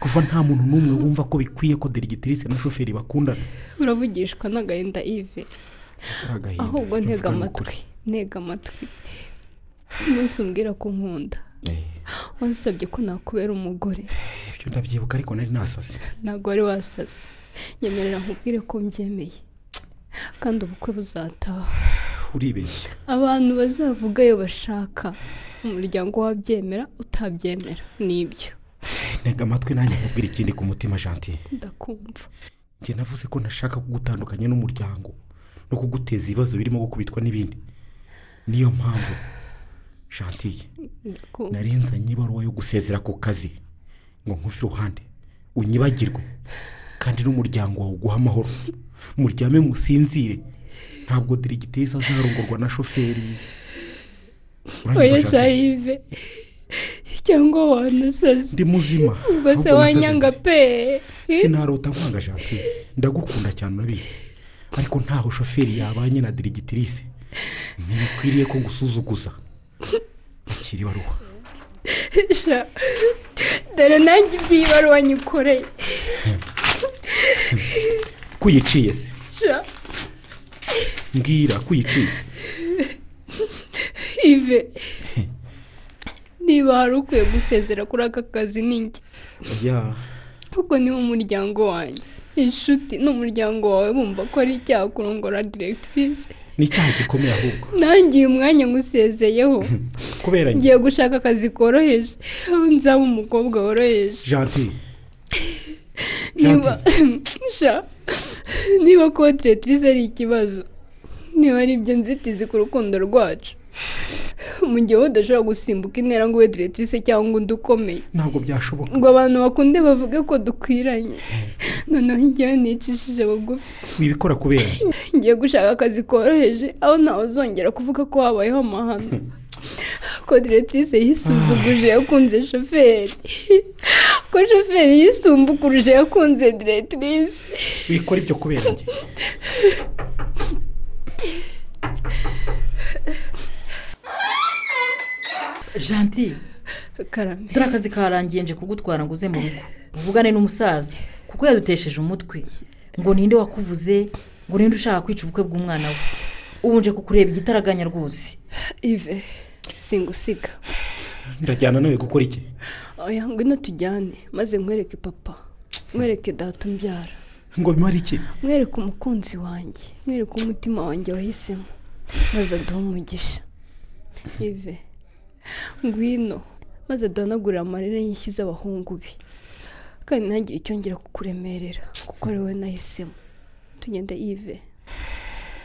Kuva nta muntu n'umwe wumva ko bikwiye ko diregitirise na shoferi bakundana. Uravugishwa n'agahinda ive ahubwo ntega ni amatwi. ntega amatwi. Umunsi umbwira ko nkunda. Wansabye ko nakubera umugore. Ibyo ndabyibuka ariko nari nasaze ntabwo wari wasaze nyemerera nkubwire ko mbyemeye. Kandi ubukwe buzataha. Uribeshya. Abantu bazavuga iyo bashaka. Umuryango wabyemera utabyemera. Nibyo. Ntega amatwi nanjye nkubwira ikindi ku mutima jantiye ndakumva. Njye navuze ko ntashaka kugutandukanya n'umuryango no kuguteza ibibazo birimo gukubitwa n'ibindi. Niyo mpamvu jantiye ndakumva. nari nzanye ibaruwa yo gusezera ku kazi. Ngo nkuve iruhande unyibagirwe. Kandi n'umuryango wawe uguha amahoro. Muryame musinzire. Ntabwo diregitisi azarongorwa na shoferi. Oya Jantier? Cyangwa wanasaze ndi muzima. Ubwo se wanyanga pe. Sinarota nkwanga jantiye ndagukunda cyane urabizi ariko ntaho shoferi yabanye na diregitirise ntibikwiriye ko ngusuzuguza akiri ibaruwa sha. Dore nanjye iby'iyi baruwa nyikoreye kuyiciye se mbwira kuyiciye ive. Niba hari ukwiye gusezera kuri aka kazi ni njye. Ya. Kuko niba umuryango wanjye. Inshuti n'umuryango wawe bumva ko ari icyaha kurongora diregitirise ni icyaha gikomeye ahubwo. Nanjye uyu mwanya ngusezeyeho. Kubera ngiye gushaka akazi koroheje. Nzaba umukobwa woroheje. Jantiye niba diregitirise ari ikibazo. Niba ari ibyo nzitizi ku rukundo rwacu. mu gihe udashobora gusimbuka intera ngo ube diregitirise cyangwa undi ukomeye ntabwo byashoboka. Ngo abantu bakunde bavuge ko dukwiranye. Noneho ngewe nicishije bugufi. Wibikora kubera ngiye gushaka akazi koroheje aho ntawe uzongera kuvuga ko habayeho amahano. Ko diretrise yisuzuguje yakunze shoferi. Ko shoferi yisumbukuruje yakunze diretrise wikora ibyo kubera njye janti karame. Dore akazi karangiye nje kugutwara ngo uze mu rugo. Uvugane n'umusaza kuko yadutesheje umutwe. Ngo ninde wakuvuze? Ngo ninde ushaka kwica ubukwe bw'umwana we? Ubu nje kukureba igitaraganya rwose. Ive singusiga. Ndajyana nawe gukora iki? Oya ngwino tujyane maze nkwereke papa. Nkwereke data umbyara. Ngo bimare iki? Mwereke umukunzi wanjye. Mwereke umutima wanjye wahisemo. Maze aduhe umugisha. Ive. Ngwino. Maze duhanagurire amarira y'inshyi z'abahungu be. Kandi ntagire icyo ngera kukuremerera kuko ari wowe nahisemo. Tugende ive.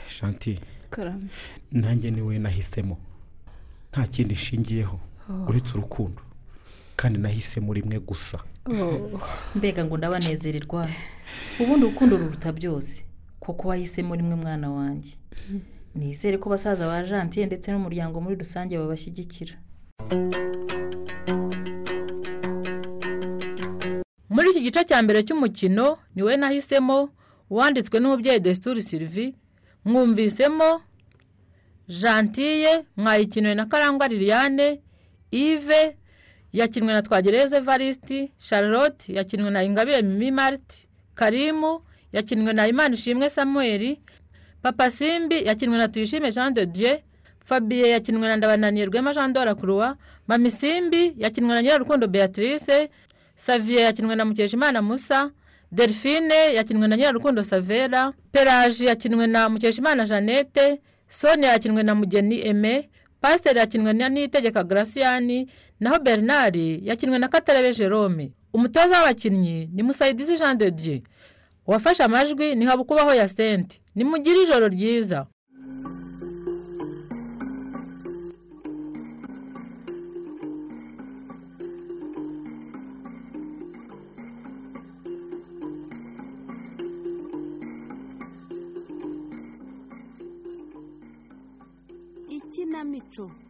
Shanti karame. Nanjye ni we nahisemo. Nta kindi nshingiyeho Oh. uretse urukundo. Kandi nahisemo rimwe gusa. Mbega ngo ndabanezererwa. Ubundi urukundo ruruta byose. Kuko wahisemo rimwe mwana wanjye. Nizere ko basaza ba jantiye ndetse n'umuryango muri rusange babashyigikira. Muri iki gice cya mbere cy'umukino ni we nahisemo uwanditswe n'umubyeyi desituri sirivi mwumvisemo jantiye mwayikiniwe na karangwa liliane ive yakinwe na twagereze varisiti charlotte yakinwe na ingabire mimi mariti karimu yakinwe na imana ishimwe samuel papa simbi yakinwe na tuyishime jean de dieu fabien yakinwe na ndabananiye rwema jean dora kuruwa mami simbi yakinwe na nyirarukundo beatrice saviye yakinwe na mukeshimana musa delphine yakinwe na nyirarukundo savera peraje yakinwe na mukeshimana jeannette sonia yakinwe na mugeni eme pasiteri yakinwe na nitegeka garasiyani naho bernard yakinwe na katarebe jerome. Umutoza w'abakinnyi ni musayidizi jean de dieu. Uwafashe amajwi ni habukubaho ya senti nimugire ijoro ryiza. Ikinamico